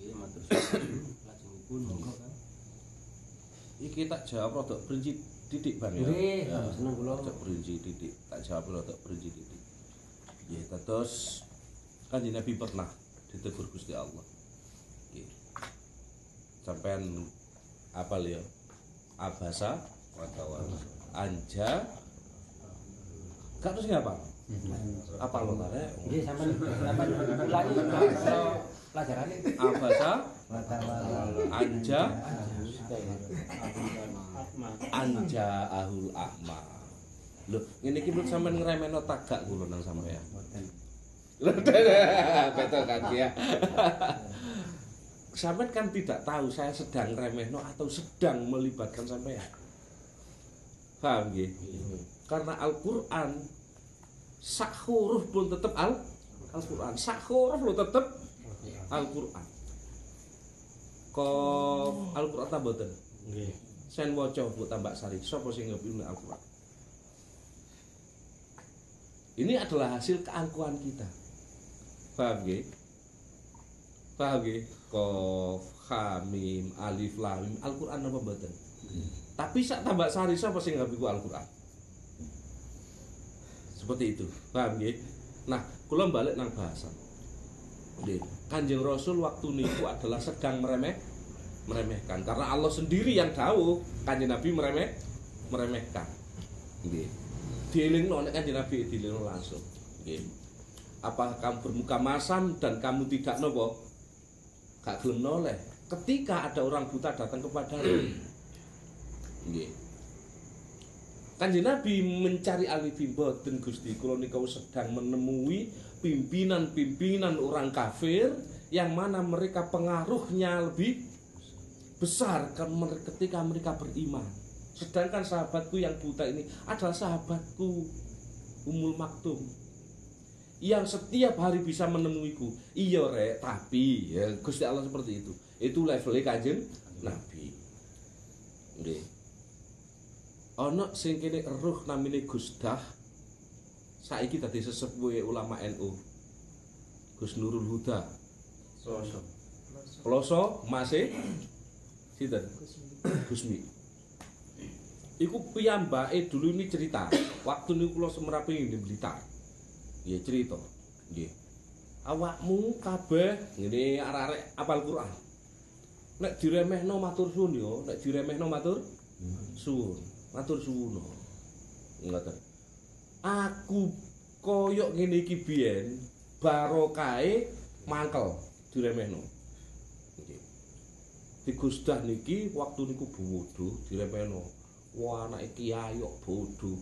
Nggih, matur suwun. Kan. Iki tak jawab rada perinci titik Bang ya. Ya, seneng kula. Rada perinci titik, tak jawab rada perinci titik. Ya, terus Kanjeng Nabi pernah ditegur Gusti Allah. Nggih. Sampean apa ya? Abasa watawala anja Gak terus ngapa? Apa lo tadi? Nggih, sampean sampean ulangi pelajarane. Abasa anja anja ahul akma. Loh, ngene iki menurut sampean ngremeno tagak kula nang sampean. Loh, [LAUGHS] betul kan ya. [LAUGHS] Sampean kan tidak tahu saya sedang remehno atau sedang melibatkan sampean. Paham nggih? Karena Al-Qur'an sak huruf pun tetap al Al-Qur'an. Sak huruf lo tetap Al-Qur'an. Kok Al-Qur'an ta mboten? Nggih. Sen waca Bu Tambak Sari. Sapa sing ilmu Al-Qur'an? Ini adalah hasil keangkuhan kita. Paham nggih? Paham nggih? Qaf, ha, mim, alif, lam, mim. Al-Qur'an apa mboten? Tapi sak Tambak Sari sapa sing ku Al-Qur'an? Seperti itu. Paham nggih? Nah, kula balik nang bahasa. Nggih. Kanjeng Rasul waktu niku adalah sedang meremeh meremehkan karena Allah sendiri yang tahu kanjeng Nabi meremeh meremehkan. Nggih. Dielingno nek kanjeng Nabi dielingno langsung. Nggih. Apa kamu bermuka masam dan kamu tidak nopo? Gak gelem noleh. Ketika ada orang buta datang kepadamu. [CLEARS THROAT] Nggih. Kanjeng Nabi mencari alibi mboten Gusti kula niku sedang menemui pimpinan-pimpinan orang kafir yang mana mereka pengaruhnya lebih besar ketika mereka beriman. Sedangkan sahabatku yang buta ini adalah sahabatku Umul Maktum yang setiap hari bisa menemuiku. Iya rek, tapi ya Gusti Allah seperti itu. Itu levelnya kanjeng Nabi. Nggih. Ana sing kene eruh namine Gusdah. Saiki dadi sesepuh ulama NU. Gus Nurul Huda. Sosok. Ploso masih sinten? Gusmi. Iku piyambake dulu ini cerita. Waktu niku kula semerapi di Blitar. Nggih cerita. Nggih. Awakmu kabeh ngene arek-arek apal Quran. Nek diremehno matur suwun yo, nek diremehno matur suwun. Matur suwun. Ngoten. Aku koyok ngene iki biyen barokahe mangkel diremehno. Nggih. Di Gusdah niki waktu niku buwudu diremehno. Wah anake kiai kok bodho.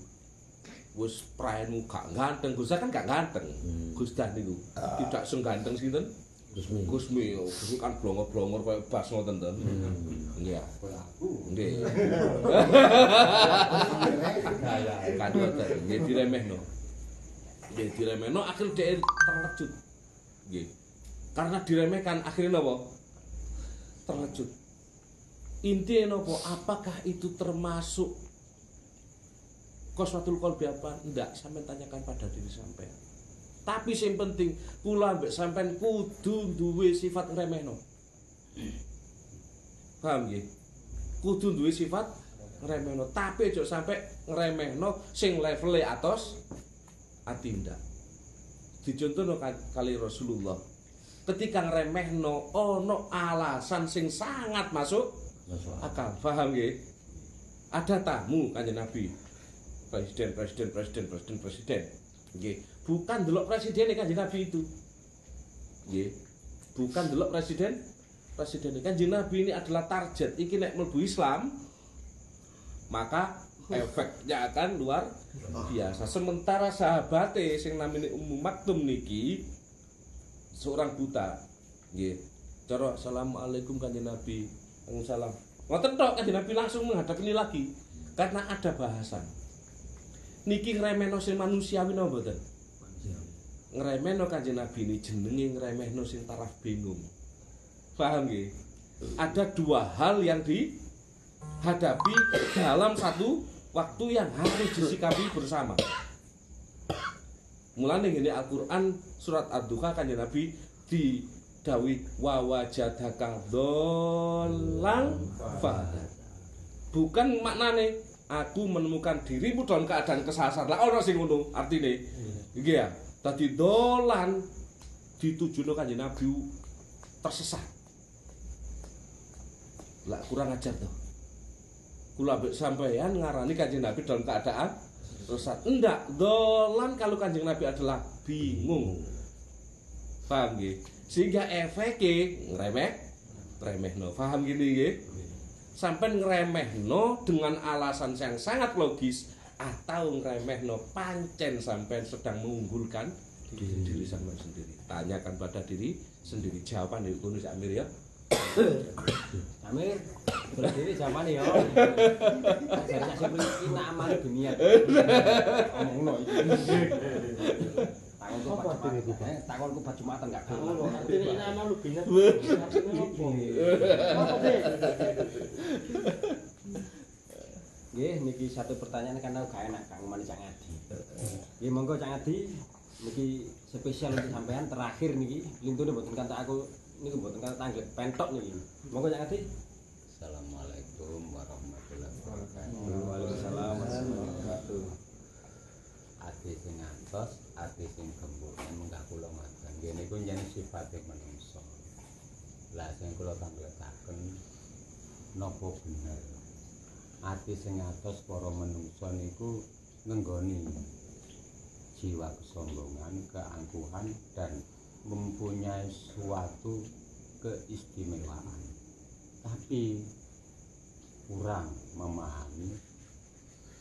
Wis praenmu gak ganteng, Gusdah kan gak ganteng. Gusdah niku tidak sengganteng sinten? Gusmi. Gusmi, oh, Gusmi kan blongor-blongor kayak bas ngoten ten. Iya. Nggih. Kan ngoten, nggih diremehno. Nggih diremehno akhir dhek terkejut. Nggih. Karena diremehkan akhirnya napa? Terkejut. Intinya napa? Apakah itu termasuk koswatul kolbi apa? Enggak, sampai tanyakan pada diri sampai. Tapi sing penting kula mbek sampean kudu duwe sifat ngremehno. Paham nggih? Kudu duwe sifat ngremehno, tapi aja sampai ngremehno sing levele atos ati ndak. Dicontohno ka- kali Rasulullah. Ketika ngremehno ana alasan sing sangat masuk akal. Paham nggih? Ada tamu kanjeng Nabi. Presiden, presiden, presiden, presiden, presiden. Nggih, bukan delok presiden kanjeng Nabi itu. Nggih. Bukan delok presiden presiden kanjeng Nabi ini adalah target. Iki nek mlebu Islam maka efeknya akan luar biasa. Sementara sahabate sing namanya Ummu Maktum niki seorang buta. Nggih. Cara assalamualaikum kanjeng Nabi. Waalaikumsalam. Ngoten tok kanjeng Nabi langsung menghadap ini lagi karena ada bahasan. Niki ngremehno sing manusiawi napa mboten? Ngremehno kanjeng Nabi ini jenenge ngremehno sing taraf bingung. Paham nggih? Ada dua hal yang dihadapi dalam satu waktu yang harus disikapi bersama. Mulane ngene Al-Qur'an surat Ad-Duha kanjeng Nabi di dawi wa wajadaka dhallan fahada. Bukan maknane aku menemukan dirimu dalam keadaan kesasar. Lah ono sing ngono artine. Iki ya. Dadi dolan ditujuno kanjeng Nabi tersesat. Lah kurang ajar tuh. Kula sampeyan ngarani kanjeng Nabi dalam keadaan tersesat. Enggak, dolan kalau kanjeng Nabi adalah bingung. Paham nggih? Sehingga efeknya ngremeh ngremehno. Paham gini nggih? Sampai ngremehno dengan alasan yang sangat logis atau ngremehno pancen sampai sedang mengunggulkan diri, diri sampean sendiri. Tanyakan pada diri sendiri jawaban dari kuno Amir ya. Amir, berdiri zaman ya. Saya beli ini amal dunia. Ngomong no Tanganku itu, Pak? Eh, Tanganku baju matan gak kalah. Ini amal lu bina. Nggih, niki satu pertanyaan aku gak enak Kang Mani Cak Ngadi. Nggih, monggo Cak Ngadi niki spesial untuk sampean terakhir niki lintune mboten kantak aku niku mboten kantak tangglet pentok niki. Monggo Cak Ngadi. Assalamualaikum warahmatullahi wabarakatuh. Waalaikumsalam warahmatullahi wabarakatuh. Ati sing ngantos, ati sing gembur munggah kula matur. Nggih niku yen sifate manungsa. Lah sing kula tangletaken napa bener. Ati sing atos para manungsa niku nenggoni jiwa kesombongan, keangkuhan dan mempunyai suatu keistimewaan. Tapi kurang memahami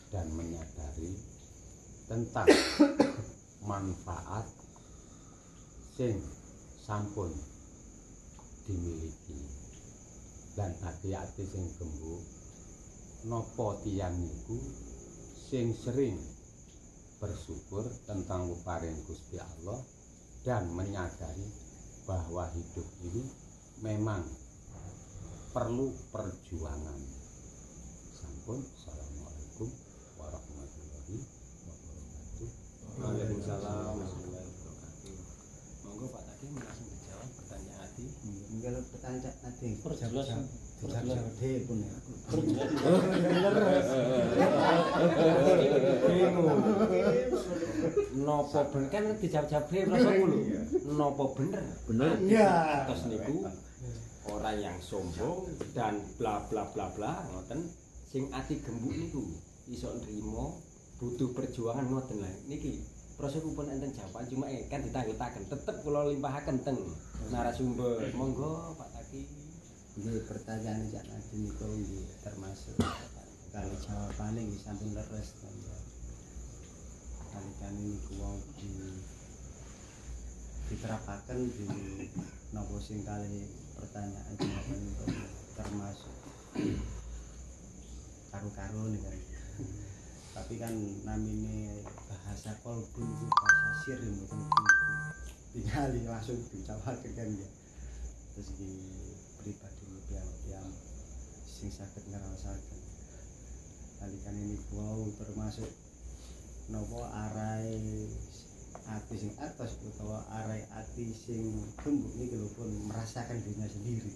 dan menyadari tentang [COUGHS] manfaat sing sampun dimiliki dan bagi ati sing gembuk napa tiyang niku sing sering bersyukur tentang peparing Gusti Allah dan menyadari bahwa hidup ini memang perlu perjuangan. Sampun, Assalamualaikum warahmatullahi wabarakatuh. Waalaikumsalam warahmatullahi wabarakatuh. Monggo Pak Taki langsung dijawab pertanyaan Adi. Mungkin pertanyaan nanti. Perjelas. Nopo bener kan dijawab-jawab dhewe rasa kulo. Nopo bener? Bener. Iya. Terus niku orang yang sombong dan bla bla bla bla ngoten sing ati gembuk niku iso nrimo butuh perjuangan ngoten lah niki proses pun enten jawaban cuma eh, kan ditanggletaken tetep kula limpahaken teng narasumber monggo Pak Nggih, pertanyaan cak nanti niku termasuk kali jawabane nggih sampun leres kan ya. Kali kan niku di diterapaken di nopo sing kali pertanyaan jawaban niku termasuk karu-karu nih kan. Tapi kan namine bahasa kolbu bahasa sir mboten tinggal langsung dicawaken kan ya. Terus di pribadi yang sing saged ngrasakaken nalikane niku wau termasuk napa arai ati sing atas utawa arai ati sing gembuk lho pun merasakan dirinya sendiri.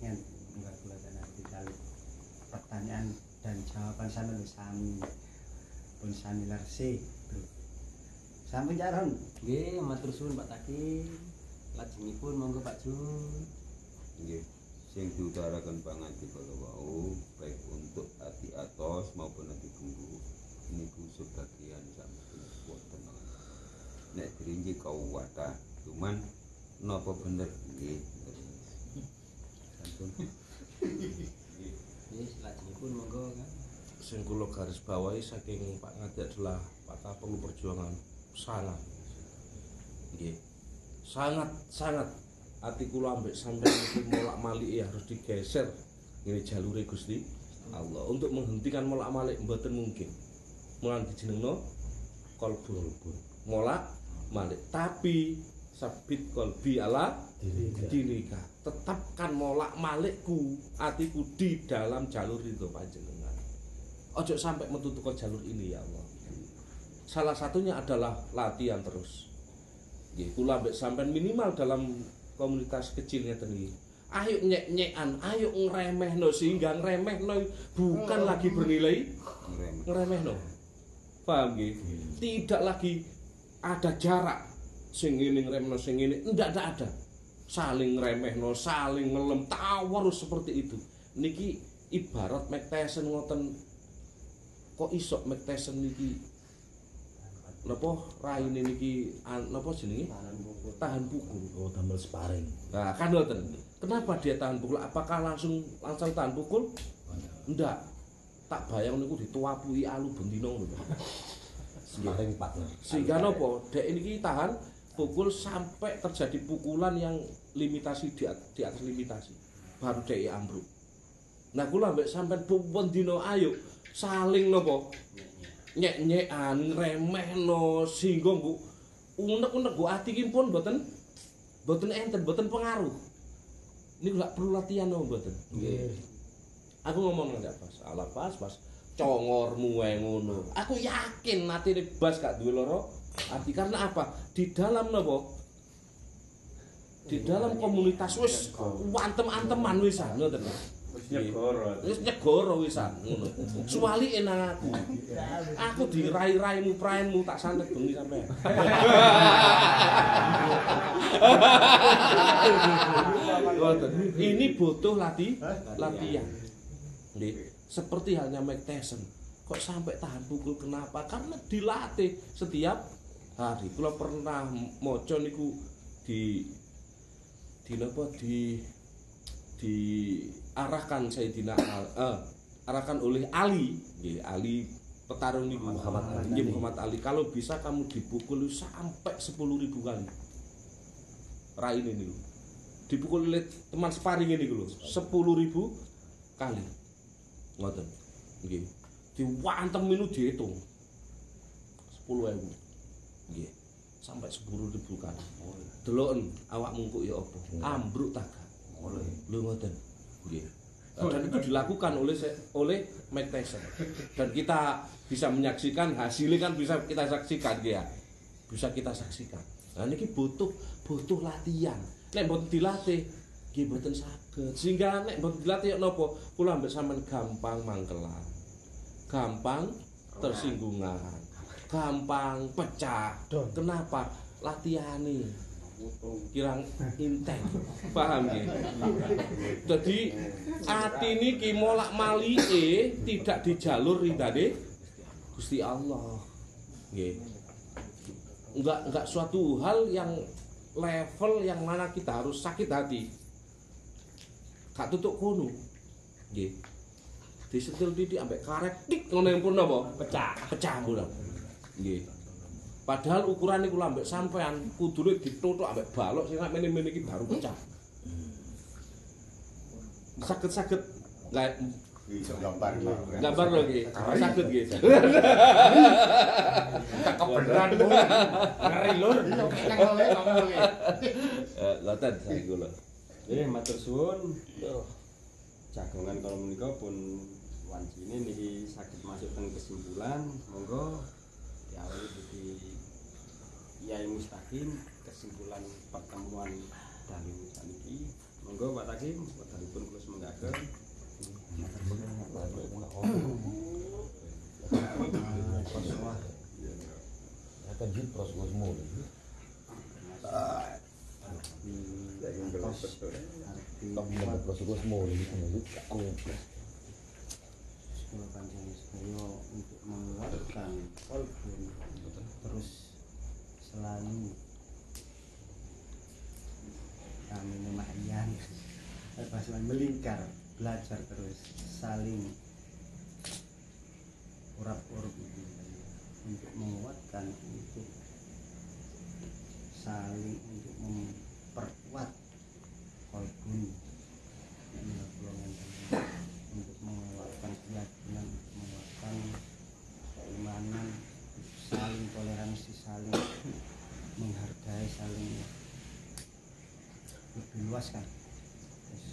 Yang enggak kula nanti kali. Pertanyaan dan jawaban sana sami. Pun sami lerse bro. Sampun jaron. Nggih matur suwun Pak Taki. Lajengipun monggo Pak Jun. Nggih. Sing diutarakan pangaji kala wau baik untuk hati atos maupun hati gembuk niku sebagian sampun wonten. Nek dirinci kau wadah, cuman napa bener nggih. Sampun. Wis lajengipun monggo kan. sing kula garis bawahi saking Pak Ngadi adalah Pak perlu perjuangan sangat nggih sangat sangat ati kula ambek sampeyan iki molak-malik ya harus digeser ini jalure Gusti Allah. Untuk menghentikan molak-malik mboten mungkin. Mulan dijenengno kolbu molak malik tapi sabit kolbi ala dirika. Tetapkan molak malikku atiku di dalam jalur itu panjenengan. Ojo sampai metu ke jalur ini ya Allah. Salah satunya adalah latihan terus. Kula ambek sampean minimal dalam komunitas kecilnya tadi ayo nyek-nyekan ayo ngremehno sehingga ngremehno bukan lagi bernilai Ngrem. ngremehno. Paham nggih? Tidak lagi ada jarak sing ngene ngremehno sing ngene. Ndak ndak ada. Saling ngremehno saling ngelem tawar seperti itu. Niki ibarat Mike Tyson ngoten. Kok iso Mike Tyson niki? Napa raine niki? Napa jenenge tahan pukul Oh, damel sparring. Nah, kan ngoten. Kenapa dia tahan pukul? Apakah langsung langsung tahan pukul? Enggak. Tak bayang niku dituapui alu bendino ngono. Sparring partner. Sehingga nopo? Dek ini tahan pukul sampai terjadi pukulan yang limitasi di, di atas limitasi. Baru dek ambruk. Nah, kula ambek sampean pun dino ayo saling nopo? Nyek-nyekan, remehno sehingga Bu unek-unek Bu ati ki pun mboten mboten enten, mboten pengaruh. Ini gak perlu latihan no mboten. Nggih. Aku ngomong nggak pas, ala pas pas congormu wae ngono. Aku yakin atine bas gak duwe loro ati karena apa? Di dalam nopo? Di dalam komunitas wis wantem-anteman wisan ngoten. Wis nyegoro. Wis nyegoro wisan ngono. Suwali enang aku. Aku dirai-raimu praenmu tak santet bengi sampean. Ini butuh lati latihan. Nggih. Seperti halnya Mike Tyson. Kok sampai tahan pukul kenapa? Karena dilatih setiap hari. Kula pernah maca niku di di napa di diarahkan Sayyidina Al, eh, arahkan oleh Ali, nggih, Ali petarung niku Muhammad Ali. Nggih, Muhammad Ali. Kalau bisa kamu dipukul sampai 10.000 kali. Rai ini niku. Dipukul oleh teman sparring ini lho, 10.000 kali. Ngoten. Nggih. Diwantem minu dihitung. 10.000. Nggih. Sampai 10.000 kan. Deloken awakmu kok ya apa? Ambruk tak gak? Lho ngoten. Nggih. Dan itu dilakukan oleh oleh Mike Tyson. Dan kita bisa menyaksikan hasilnya kan bisa kita saksikan ya. Bisa kita saksikan. Nah ini butuh butuh latihan. Nek mboten dilatih nggih mboten saged. Sehingga nek mboten dilatih napa kula ambek sampean gampang mangkelan. Gampang tersinggungan. Gampang pecah. Kenapa? Latihane kirang intens paham nggih jadi ati niki molak malike tidak di jalur ridane Gusti Allah. Nggih. Enggak enggak suatu hal yang level yang mana kita harus sakit hati. Gak tutuk kono. Nggih. Disetil titik ambek karet tik ngono pun apa? Pecah. Pecah pula nggih Padahal ukuran iku ambek sampean kudune dituthuk ambek balok sing nek mene-mene iki baru pecah. Saged-saged nggak gambar gambar lho iki. Saged nggih. kebenaran ngeri lur Eh, ngoten saiki kula. Eh, matur suwun. Jagongan kalau menika pun wancine niki saged masuk teng kesimpulan. Monggo diawali di Yai Mustaqim kesimpulan pertemuan dalu saniki. Monggo Pak Takim, wektalipun kula semenggaken. Akan kan terus selalu. Kami lumayan. Selalu melingkar belajar terus saling urap-urup untuk menguatkan untuk saling untuk kolbun Inilah golongan tadi. untuk menguatkan keyakinan untuk menguatkan keimanan saling toleransi saling menghargai saling lebih luas kan Terus,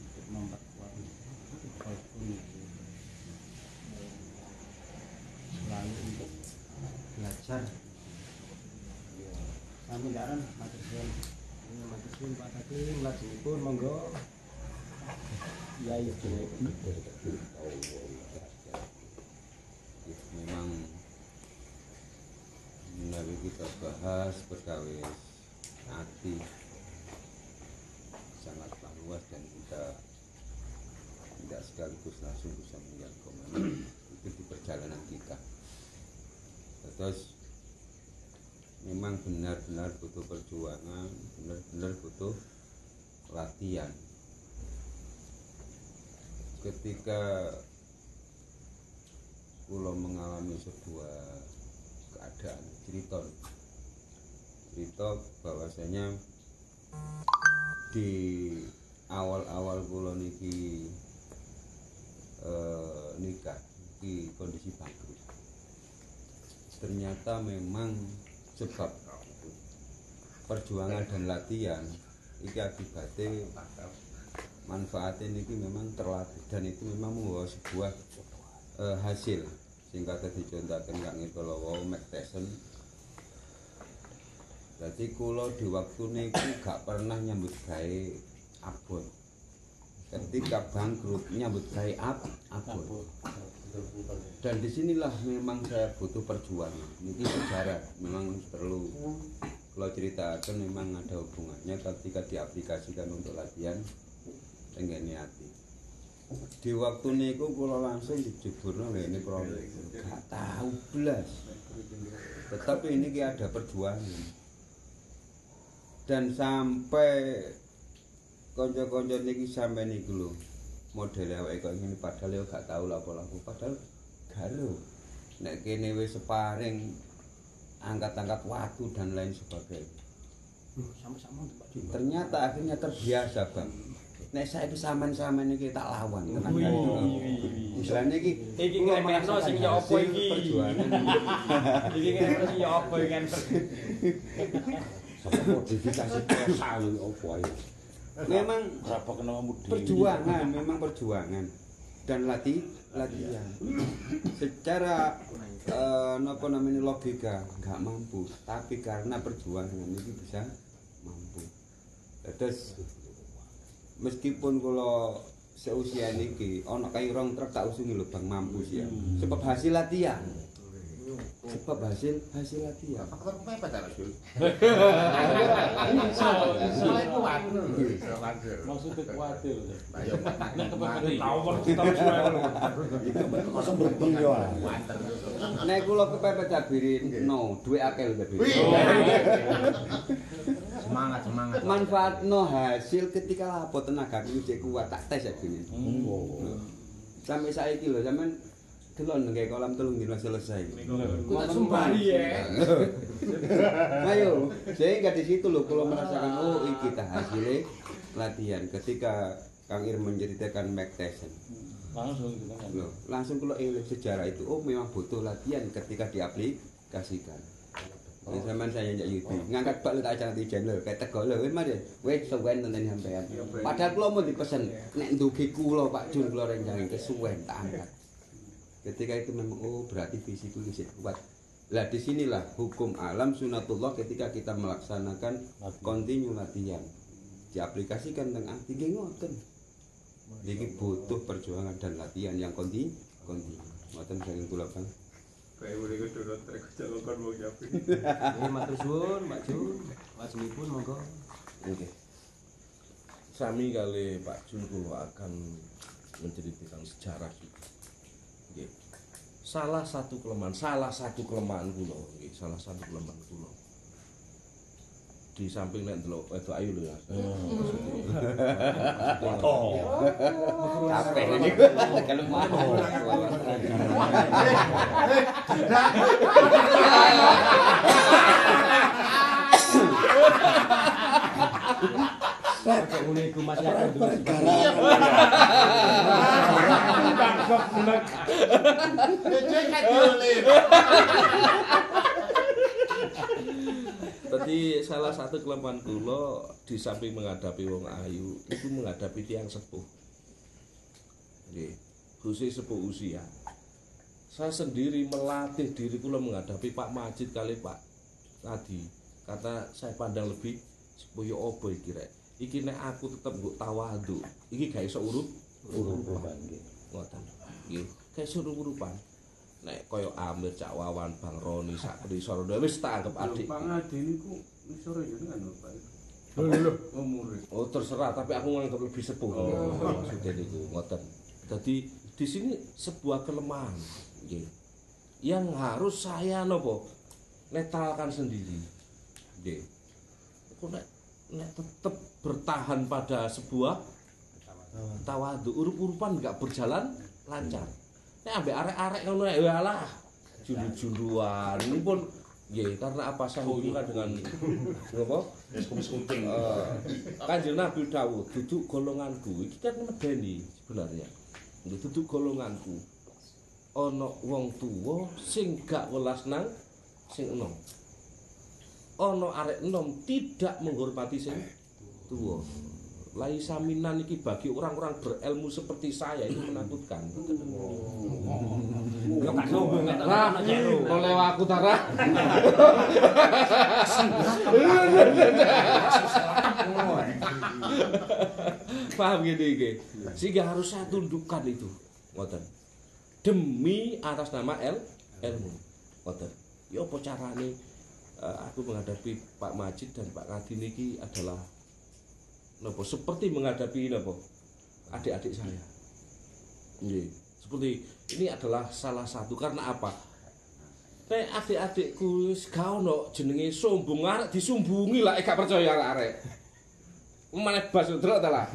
untuk memperkuat kolbun selalu untuk belajar kami daran matur suwun Matur suwun Pak Takim, lajengipun monggo. Yai Junaidi. memang menawi kita bahas perkawis hati sangatlah luas dan kita tidak sekaligus langsung bisa ke mana itu di perjalanan kita. Terus memang benar-benar butuh perjuangan benar-benar butuh latihan. Ketika kulo mengalami sebuah keadaan cerita cerita bahwasanya di awal-awal kulo niki eh, nikah di kondisi bangkrut ternyata memang sebab perjuangan dan latihan iki akibatnya manfaatnya niki memang terlatih dan itu memang membawa sebuah eh, hasil. Singkat dicontohkan kang Ngitolowo Mac Tyson. Jadi kulo di waktu niku gak pernah nyambut gawe abot ketika bangkrut nyambut gawe ab abot dan di sinilah memang saya butuh perjuangan. Ini sejarah memang perlu. Kalau ceritakan memang ada hubungannya ketika diaplikasikan untuk latihan tenggene hati di waktu niku kula langsung dijeburno ini problem gak tahu belas tetapi ini ki ada perjuangan. Dan sampai konco-konco niki sampai niku lho model awake kok ngene padahal ya gak tahu lapo-lapo padahal garo nek kene wis separing angkat-angkat watu dan lain sebagainya sama-sama Pak ternyata akhirnya terbiasa bang nek saiki sampean-sampean iki tak lawan tenan. Wih. Istilahnya iki Iki ngremehno merasakan sing ya apa iki? Perjuangan. Iki kan [LAUGHS] terus ya apa kan? Sapa modifikasi kosa lho opo ae. Memang perjuangan, memang perjuangan dan latih latihan. Secara eh, apa namanya logika nggak mampu, tapi karena perjuangan ini bisa mampu. Terus meskipun kalau seusia niki ono kayak rong truk tak usungi lho Bang mampu ya. Sebab hasil latihan. sebab hasil hasil latihan faktor pepet ya Rasul soalnya itu wadil maksudnya itu wadil itu kosong berbeng ya nah aku kepepet jabirin no, duit akil semangat semangat. Manfaat no hasil ketika lapo tenaga ini kuat tak tes ya gini hmm. sampai saiki lho sampean delon nggih kolam telung dina selesai. Ku tak sumbari ya. [LAUGHS] Ayo, sehingga di situ lho kalau merasakan oh iki ta hasilnya latihan ketika Kang Ir menceritakan Mike Tyson. Langsung gitu kan. Loh, langsung kalau ingat sejarah itu oh memang butuh latihan ketika diaplikasikan. Ini zaman saya njak YouTube, ngangkat bak lu tak acara di channel, kayak tego lho, wis mari, wis suwen nonton sampean. Padahal kula mau dipesen, nek ndugi kula Pak Jun kula renjang kesuwen tak angkat. Ketika itu memang oh berarti visiku isih kuat. Lah di sinilah hukum alam sunatullah ketika kita melaksanakan kontinu latihan. Diaplikasikan tentang ati nggih ngoten. Iki butuh perjuangan dan latihan yang kontinu. Kontinu. Ngoten saking kula Bang. Ini matur suwun, Mbak Jun. Lajengipun monggo. Oke. Sami kali Pak Jun kula akan menceritakan sejarah. Salah satu kelemahan, salah satu kelemahan kula, salah satu kelemahan kula. Di samping nek ndelok wedok ayu lho ya. Oh. Capek ini. Kalau ngene iku Mas ya dulu. Tadi salah satu kelemahan kula di samping menghadapi wong ayu itu menghadapi tiang sepuh. Nggih, khusus sepuh usia. Saya sendiri melatih diri kula menghadapi Pak Majid kali Pak tadi. Kata saya pandang lebih sepuh ya apa iki rek. Iki nek aku tetep mbok tawadu, iki gak iso urut Urutan nggih. ngoten. Nggih, gak iso urupan. Nek kaya Amir Cak Wawan Bang Roni sak risor wis tak anggap adik. Pak Ngadi niku isore jenengan lho Pak. Umure. Oh terserah, tapi aku nganggap lebih sepuh. Oh. Maksudnya niku ngoten. Jadi di sini sebuah kelemahan, nggih. Yang harus saya nopo netralkan sendiri. Nggih. Aku nek nek tetep bertahan pada sebuah tawadu urup-urupan enggak berjalan lancar. Nek ambek arek-arek ngono ya walah jundu-junduan ini pun nggih karena apa saya hubungan dengan apa Kumis-kuting. Eh, Kanjeng Nabi Dawud duduk golonganku iki kan medeni sebenarnya. Duduk golonganku. Ana wong tuwa sing gak welas nang sing enom. Ana arek enom tidak menghormati sing tuwa. Laisa minan iki bagi orang-orang berilmu seperti saya itu menakutkan. Yo gak sombong nek ana jero. oleh aku tara. Paham gini iki. Sehingga harus saya tundukkan itu. Ngoten. Demi atas nama el ilmu. Ngoten. Ya apa carane eh, aku menghadapi Pak Majid dan Pak Kadi niki adalah nopo seperti menghadapi nopo adik-adik saya. Nggih. Seperti ini adalah salah satu karena apa? Nek adik-adikku wis gak ono jenenge sombong disumbungi lah gak percaya arek. Mana bas terus ta lah.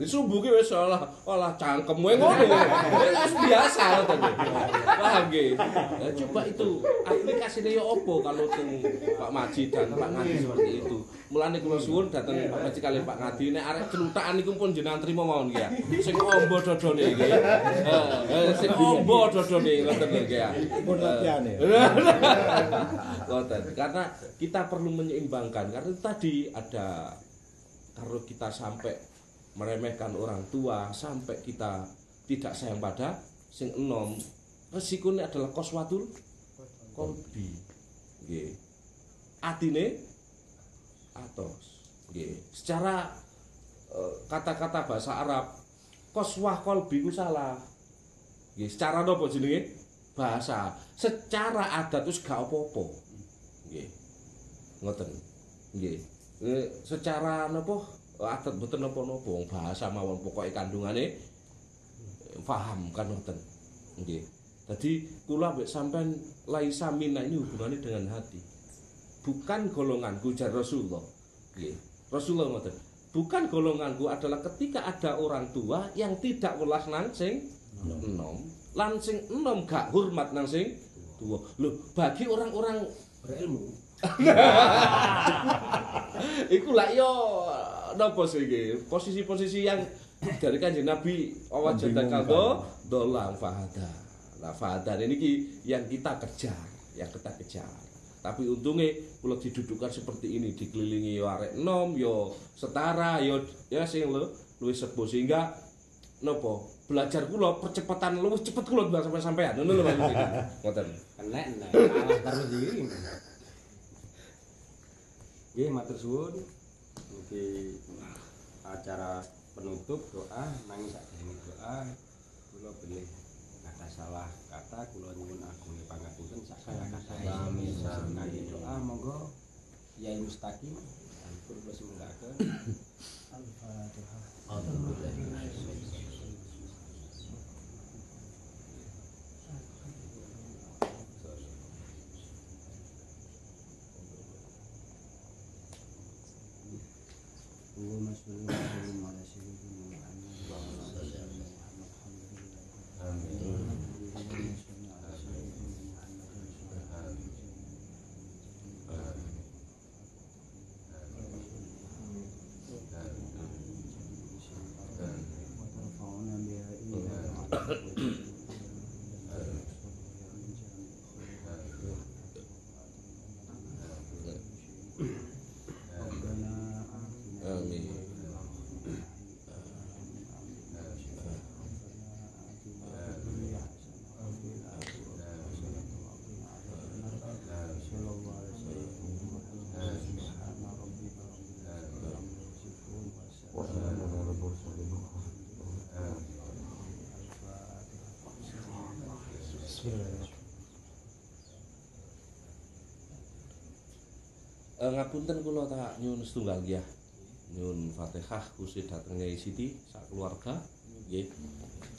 Disumbu ki wis olah olah cangkemmu ngono. Wis biasa ngoten. Paham nggih. Ya, coba itu aplikasinya ya opo kalau tuh Pak Maji dan Pak Ngadi seperti itu. Mulane kula suwun dateng Pak Maji kalian Pak Ngadi nek arek celutakan iku pun jenengan trimo mawon nggih ya. Sing ombo dodone nggih. Heeh, sing ombo dodone ngoten lho nggih ya. Pun latihan ya. Ngoten. Karena kita perlu menyeimbangkan karena tadi ada kalau kita sampai meremehkan orang tua sampai kita tidak sayang pada sing enom. Resikonya adalah koswatul kolbi. Nggih. Atine atos. Nggih. Secara eh, kata-kata bahasa Arab koswah kolbi ku salah. Nggih secara nopo jenenge? Bahasa. Secara adat wis gak apa-apa. Ngoten. Nggih Eh, secara napa adat mboten napa-napa wong bahasa mawon pokoke kandungane eh, paham kan ngoten nggih Jadi kula mbek sampean laisa minna ini hubungannya dengan hati. Bukan golonganku jar Rasulullah. Nggih. Rasulullah ngoten. Bukan golonganku adalah ketika ada orang tua yang tidak welas nang sing enom, lan sing enom gak hormat nang sing tua. Loh, bagi orang-orang berilmu [LAUGHS] Iku lah yo napa sih iki? Posisi-posisi yang dari kanjeng Nabi awat jadal kaldo dolang fahada. Nah fahada ini ki yang kita kejar, yang kita kejar. Tapi untungnya kula didudukkan seperti ini dikelilingi yo arek nom yo setara yo ya sing lo luwih sepuh sehingga nopo belajar kula percepatan luwih cepet kula sampai sampean ngono lho Mas [LAUGHS] ngoten kena nek kalah karo diri Nggih, matur suwun. Niki acara penutup doa nangis nanging ini doa. Kula beli kata salah kata kula nyuwun agung pangapunten sakala kata. Amin. Sakjane doa monggo. Kiai Mustaqim kula sembungaken Al-Fatihah. Alhamdulillah. mm-hmm. Eh, ngapunten kula tak nyuwun setunggal ya. Nyuwun Fatihah khusus dateng Nyai Siti sak keluarga nggih.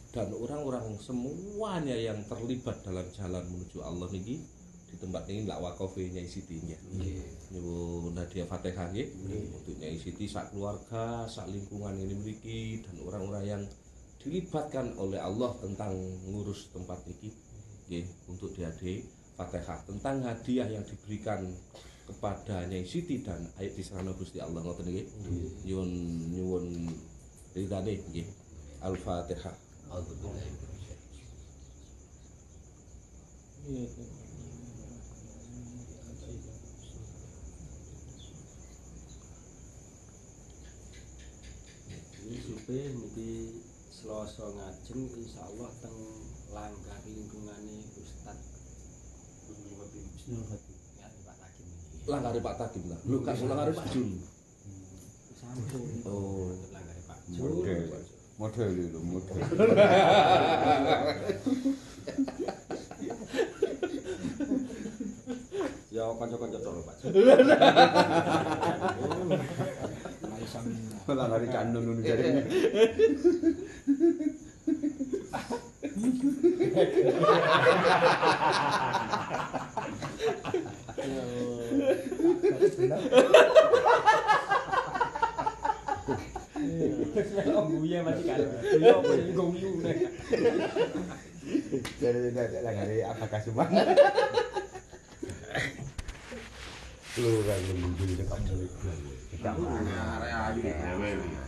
Dan orang-orang semuanya yang terlibat dalam jalan menuju Allah niki di tempat ini lak wakofe Nyai Siti nggih. Nyuwun hadiah Fatihah nggih untuk Nyai Siti sak keluarga, sak lingkungan ini memiliki dan orang-orang yang dilibatkan oleh Allah tentang ngurus tempat ini untuk diade Fatihah tentang hadiah yang diberikan kepada Nyai Siti dan ayat diserahna Gusti Allah ngoten nggih. Nyuwun nyuwun ridane nggih. Al-Fatihah. langgari Pak Tagi bilang. Lu kan langgari Pak Jun. Oh, oh. langgari Pak Jun. Model, model itu model. Ya kanca-kanca to Pak Jun. Malah lari kandung nunu jadi. [LAUGHS] Terus melok guyu masih kan. Apa sih guyu. Jadi tidak tidak ngari apa kasuman. Lu kan menunggu dekat mulut. Tidak Arek ayu dhewe.